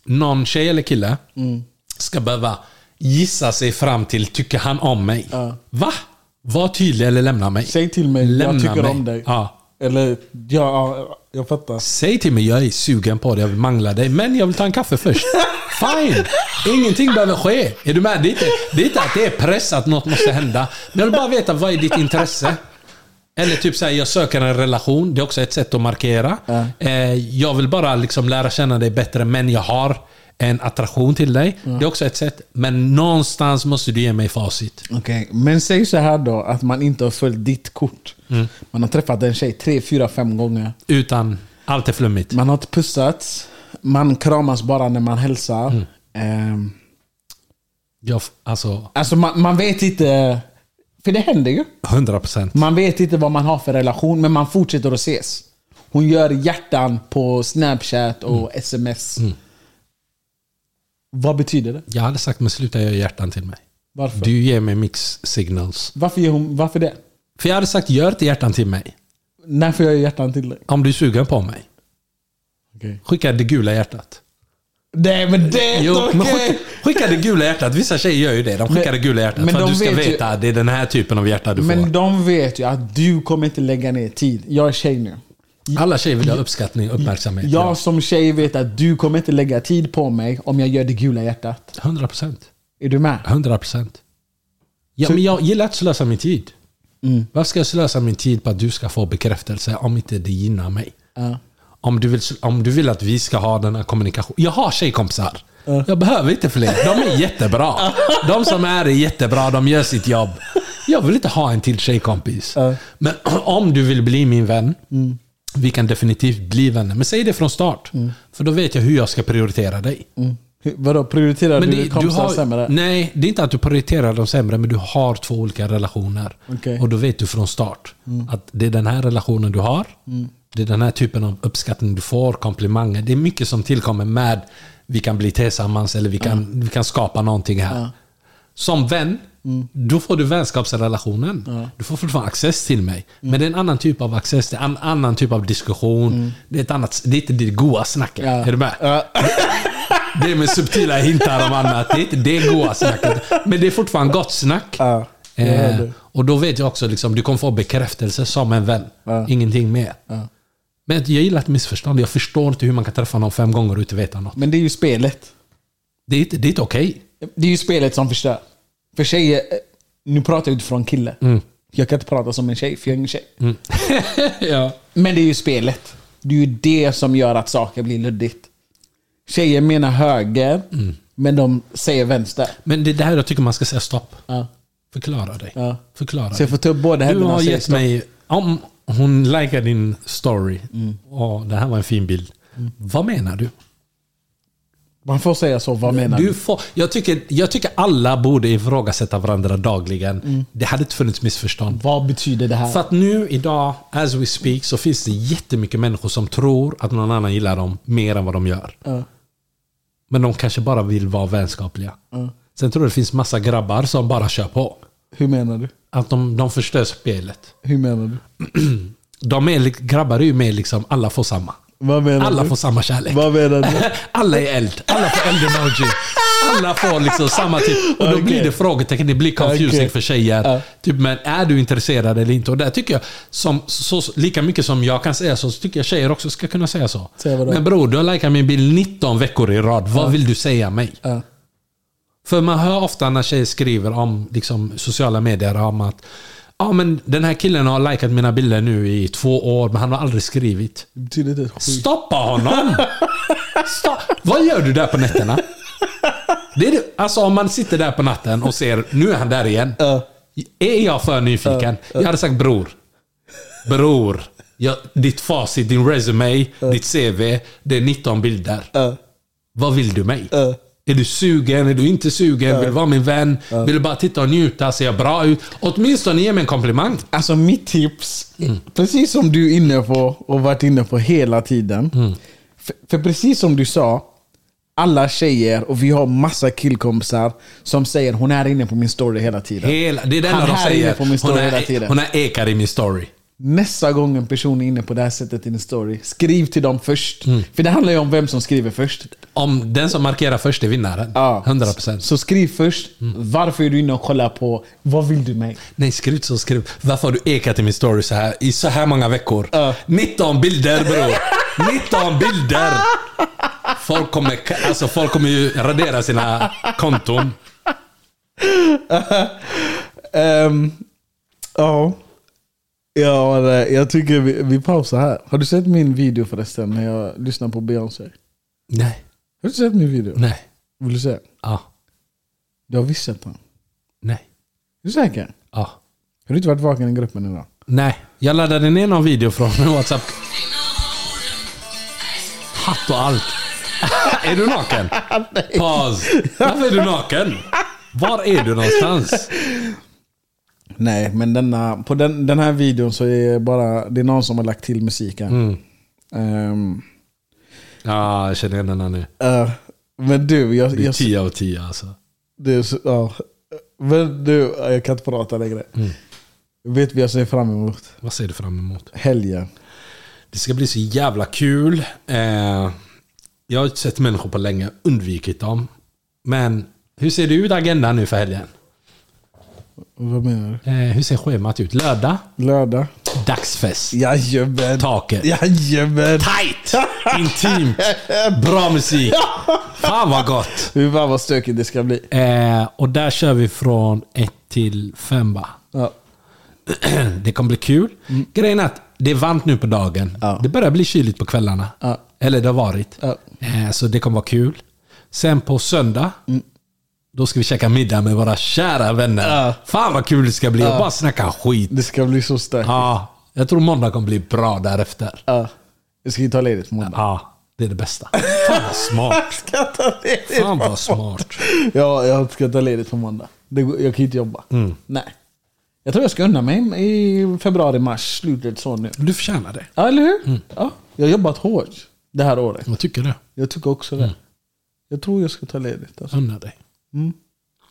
någon tjej eller kille Mm. ska behöva gissa sig fram till, tycker han om mig? Ja. Va? Var tydlig eller lämna mig. Säg till mig, Lämna jag tycker mig. om dig. Ja. Eller, ja, ja, jag fattar. Säg till mig, jag är sugen på dig, jag vill mangla dig, men jag vill ta en kaffe först. (laughs) Fine! Ingenting behöver ske. Är du med? Det är inte, det är inte att det är press att något måste hända. Men jag vill bara veta, vad är ditt intresse? Eller typ såhär, jag söker en relation. Det är också ett sätt att markera. Eh, jag vill bara liksom lära känna dig bättre, men jag har en attraktion till dig. Det är också ett sätt. Men någonstans måste du ge mig facit. Okej, men säg så här då att man inte har följt ditt kort. Mm. Man har träffat en tjej tre, fyra, fem gånger. Utan allt är flummigt. Man har inte pussats. Man kramas bara när man hälsar. Mm. Ehm, Jag, alltså, alltså man, man vet inte... För det händer ju. 100%. Man vet inte vad man har för relation, men man fortsätter att ses. Hon gör hjärtan på Snapchat och Mm. sms. Vad betyder det? Jag hade sagt men sluta göra hjärtan till mig. Varför? Du ger mig mix signals. Varför, gör hon, varför det? För jag hade sagt gör inte hjärtan till mig. När får jag hjärtan till dig? Om du är sugen på mig. Okej. Skicka det gula hjärtat. Nej men det Jo, inte men skicka, skicka det gula hjärtat. Vissa tjejer gör ju det. De skickar Men- det gula hjärtat. men för att du ska veta att det är den här typen av hjärta du Men får. de vet ju att du kommer inte lägga ner tid. Jag är tjej nu. Alla tjejer vill ha uppskattning och uppmärksamhet. Jag som tjej vet att du kommer inte lägga tid på mig om jag gör det gula hjärtat. 100 procent. Är du med? 100 procent. Ja, Så- men jag gillar att slösa min tid. Mm. Varför ska jag slösa min tid på att du ska få bekräftelse om inte det gynnar mig? Ja. Om du, vill, om du vill att vi ska ha den här kommunikationen. Jag har tjejkompisar. Jag behöver inte fler. De är jättebra. De som är är jättebra, de gör sitt jobb. Jag vill inte ha en till tjejkompis. Men (clears throat) om du vill bli min vän, vi kan definitivt bli vänner. Men säg det från start. För då vet jag hur jag ska prioritera dig. Hur- Vadå, prioriterar Men du det, du kompisar har, sämre? nej, det är inte att du prioriterar dem sämre, men du har två olika relationer. Okej. Och då vet du från start att det är den här relationen du har. Det är den här typen av uppskattning du får, komplimanger. Det är mycket som tillkommer med vi kan bli tillsammans eller vi kan, vi kan skapa någonting här. Som vän, då får du vänskapsrelationen. Du får fortfarande access till mig. Men det är en annan typ av access, det är en annan typ av diskussion. Det är ett annat, det är inte det goa snacket. Ja. Är du med? Ja. (laughs) Det är med subtila hintar om annat. Det är inte det goa snacket. Men det är fortfarande gott snack. Ja, Eh, och då vet jag också liksom, du kommer få bekräftelse som en vän. Ja. Ingenting mer. Men jag gillar ett missförstånd. Jag förstår inte hur man kan träffa någon fem gånger och inte veta något. Men det är ju spelet. Det är inte, det är inte okej. Det är ju spelet som förstör. För tjejer, eh, nu pratar jag utifrån kille. Mm. Jag kan inte prata som en tjej, för jag är ingen tjej. (laughs) ja. Men det är ju spelet. Det är ju det som gör att saker blir luddigt. Tjejer menar höger, Mm. men de säger vänster. Men det är där jag tycker man ska säga stopp. Ja. Förklara dig. Ja. Förklara Så jag får ta upp båda Du händerna har och säga gett stopp. mig... Om hon likar din story. Mm. Och det här var en fin bild. Vad menar du? Man får säga så, vad menar du? du får, jag, tycker, jag tycker alla borde ifrågasätta varandra dagligen. Mm. Det hade inte funnits missförstånd. Vad betyder det här? För att nu idag, as we speak, så finns det jättemycket människor som tror att någon annan gillar dem mer än vad de gör. Ja. Men de kanske bara vill vara vänskapliga. Ja. Sen tror jag det finns massa grabbar som bara kör på. Hur menar du? Att de, de förstör spelet. Hur menar du? (clears throat) De är, grabbar är ju mer liksom, alla får samma. Vad menar Alla du? får samma kärlek. Vad menar du? (laughs) Alla är eld. Alla får eld-emoji. Alla får liksom samma typ. Och då Okej. blir det frågetecken. Det blir confusing Okej. för tjejer. Ja. Typ, men är du intresserad eller inte? Och där tycker jag, som, så, lika mycket som jag kan säga så, så tycker jag tjejer också ska kunna säga så. Men bror, du har likat min bild 19 veckor i rad. Vad vill du säga mig? Ja. För man hör ofta när tjejer skriver om liksom, sociala medier om att Ja men den här killen har likat mina bilder nu i två år men han har aldrig skrivit. Stoppa honom! Stopp. Vad gör du där på nätterna? Det är det. Alltså om man sitter där på natten och ser, nu är han där igen. Ja. Är jag för nyfiken? Jag hade sagt bror. Bror. Jag, ditt facit, din resume, ditt CV. Det är 19 bilder. Vad vill du mig? Ja. Är du sugen? Är du inte sugen? Vill du vara min vän? Vill du bara titta och njuta? Ser jag bra ut? Åtminstone ge mig en komplimang. Alltså mitt tips, Mm. precis som du är inne på och varit inne på hela tiden. Mm. För, för precis som du sa, alla tjejer och vi har massa killkompisar som säger hon är inne på min story hela tiden. Hela, det är det enda de här är inne säger. på min story Hon hela är, tiden. hon är ekar i min story. Nästa gång en person är inne på det här sättet i din story, skriv till dem först. Mm. För det handlar ju om vem som skriver först. Om den som markerar först är vinnaren. Ja. 100%. Så skriv först, Mm. varför är du inne och kollar på, vad vill du mig? Nej, skriv så. Skriv. Varför har du ekat i min story så här, i så här många veckor? Ja. 19 bilder bror! 19 bilder! Folk kommer, alltså, folk kommer ju radera sina konton. (laughs) Ehm, ja. Ja, det- jag tycker vi, vi pausar här. Har du sett min video förresten när jag lyssnar på Beyoncé? Nej. Har du sett min video? Nej. Vill du se? Ja. Du har visst sett den? Nej. Är du säker? Ja. Har du inte varit vaken i gruppen idag? Nej. Jag laddade ner någon video från (laughs) WhatsApp. Hatt och allt. (laughs) är du naken? (laughs) Paus. Varför är du naken? Var är du någonstans? Nej, men denna, på den, den här videon så är det bara det är någon som har lagt till musiken. Mm. Ehm, Ja, jag känner igen den här nu. eh, men du, jag... Det är jag 10 av 10 alltså. så, ja. Men du, jag kan inte prata längre. Mm. Vet vi jag ser fram emot? Vad ser du fram emot? Helgen. Det ska bli så jävla kul. Eh, jag har inte sett människor på länge, undvikit dem. Men hur ser det ut agendan nu för helgen? Vad menar du? Eh, hur ser schemat ut? Lördag? Lördag? Dagsfest. Jajamän. Taket. Jajamän. Tight! Intimt. (laughs) Bra musik. Fan vad gott. Hur fan vad stökigt det ska bli. Eh, och där kör vi från 1 till 5 va? Ja. (clears throat) Det kommer bli kul. Grejen är att det är varmt nu på dagen. Ja. Det börjar bli kyligt på kvällarna. Ja. Eller det har varit. Eh, så det kommer vara kul. Sen på söndag, Mm. Då ska vi käka middag med våra kära vänner. Ja. Fan vad kul det ska bli. Och bara snacka skit. Det ska bli så stökigt. Ja, jag tror måndag kommer bli bra därefter. Ja. Jag ska ju ta ledigt på måndag. Ja, det är det bästa. Fan vad smart. (laughs) ska ta ledigt Fan vad smart. Ja, jag ska ta ledigt på måndag. Det, går- jag kan inte jobba. Mm. Nej. Jag tror jag ska unna mig i februari, mars, slutet så nu. Du förtjänar det. Ja, eller hur? Mm. Ja. Jag har jobbat hårt det här året. Jag tycker det. Jag tycker också det. Jag tror jag ska ta ledigt. Alltså. Unna dig.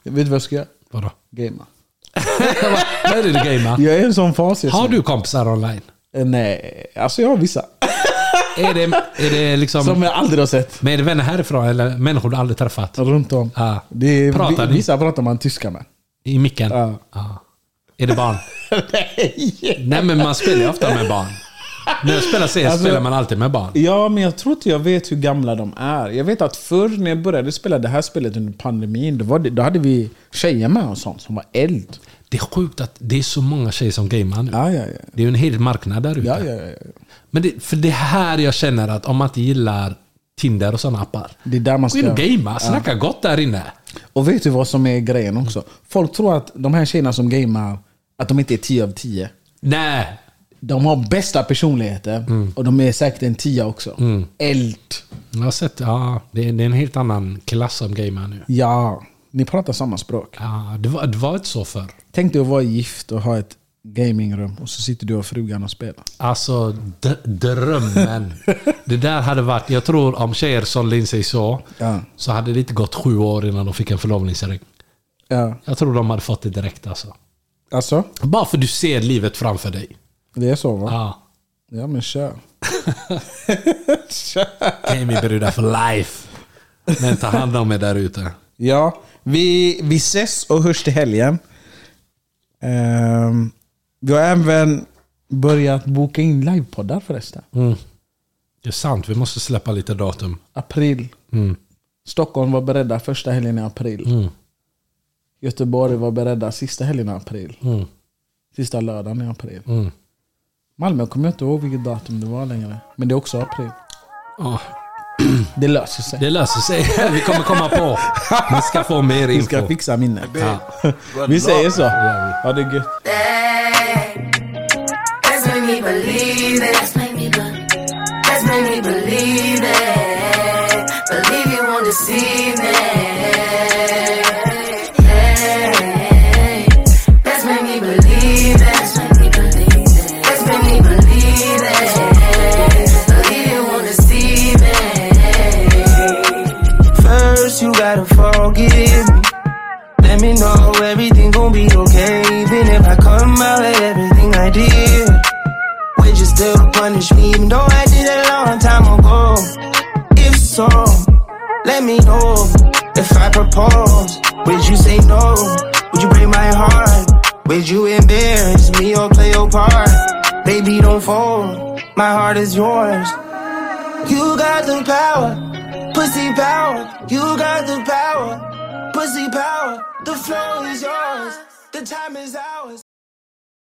Jag vet vad jag ska göra? Vadå? Gamea. (laughs) Vad är det du gamear? Jag är en sån fas Har du kompisar online? Eh, Nej, alltså jag har vissa. (laughs) Är det, är det liksom... Som jag aldrig har sett. Men är det vänner härifrån eller människor du aldrig träffat? Runt om. Det är, Pratar ni? Vissa pratar man tyska med. I micken? Ja. Ja. Är det barn? (laughs) Nej. Nej men man spelar ju ofta med barn. När jag spelar CS Alltså- spelar man alltid med barn. Ja, men jag tror inte jag vet hur gamla de är. Jag vet att förr när jag började spela det här spelet under pandemin, då, det, då hade vi tjejer med och sånt som var eld. Det är sjukt att det är så många tjejer som gamer nu. Ja, ja, ja. Det är ju en hel marknad där ute. Ja, ja, ja. ja. Men det, för det är här jag känner att om man inte gillar Tinder och sådana appar. Det är där man Gå in och ska... gamea, snacka gott där inne. Och vet du vad som är grejen också? Folk tror att de här tjejerna som gamer, att de inte är 10 av 10. Nej. De har bästa personligheter och de är säkert en 10 också. Eld. Jag har sett, ja, det är, det är en helt annan klass av gamer nu. Ja, ni pratar samma språk. Ja, det, var, det var inte så förr. Tänk dig att vara gift och ha ett gamingrum och så sitter du och frugan och spelar. Alltså, drömmen. (laughs) det där hade varit... Jag tror om tjejer sålde in sig så, Ja. så hade det inte gått sju år innan de fick en förlovningsring. Ja. Jag tror de hade fått det direkt alltså. Alltså, Bara för du ser livet framför dig. Det är så va? Ja. Ja men kör. (laughs) Gamingbrudar for life. Men ta hand om er där ute. Ja, vi, vi ses och hörs till helgen. Ehm, vi har även börjat boka in livepoddar förresten. Mm. Det är sant, vi måste släppa lite datum. April. Mm. Stockholm var beredda första helgen i april. Mm. Göteborg var beredda sista helgen i april. Mm. Sista lördagen i april. Malmö kommer jag inte ihåg vilket datum det var längre. Men det är också april. Ja, (clears throat) Det löser sig. det löser sig. Vi kommer komma på. Vi ska få mer Vi ska info. fixa minnet. Ja. (laughs) Vi säger så. Ha det gött. Believe you won't deceive me. Me know everything gon' be okay. Even if I come out with everything I did, would you still punish me? Even though I did it a long time ago. If so, let me know. If I propose, would you say no? Would you break my heart? Would you embarrass me or play your part? Baby, don't fold. My heart is yours. You got the power, pussy power. You got the power, pussy power. The flow is yours, the time is ours.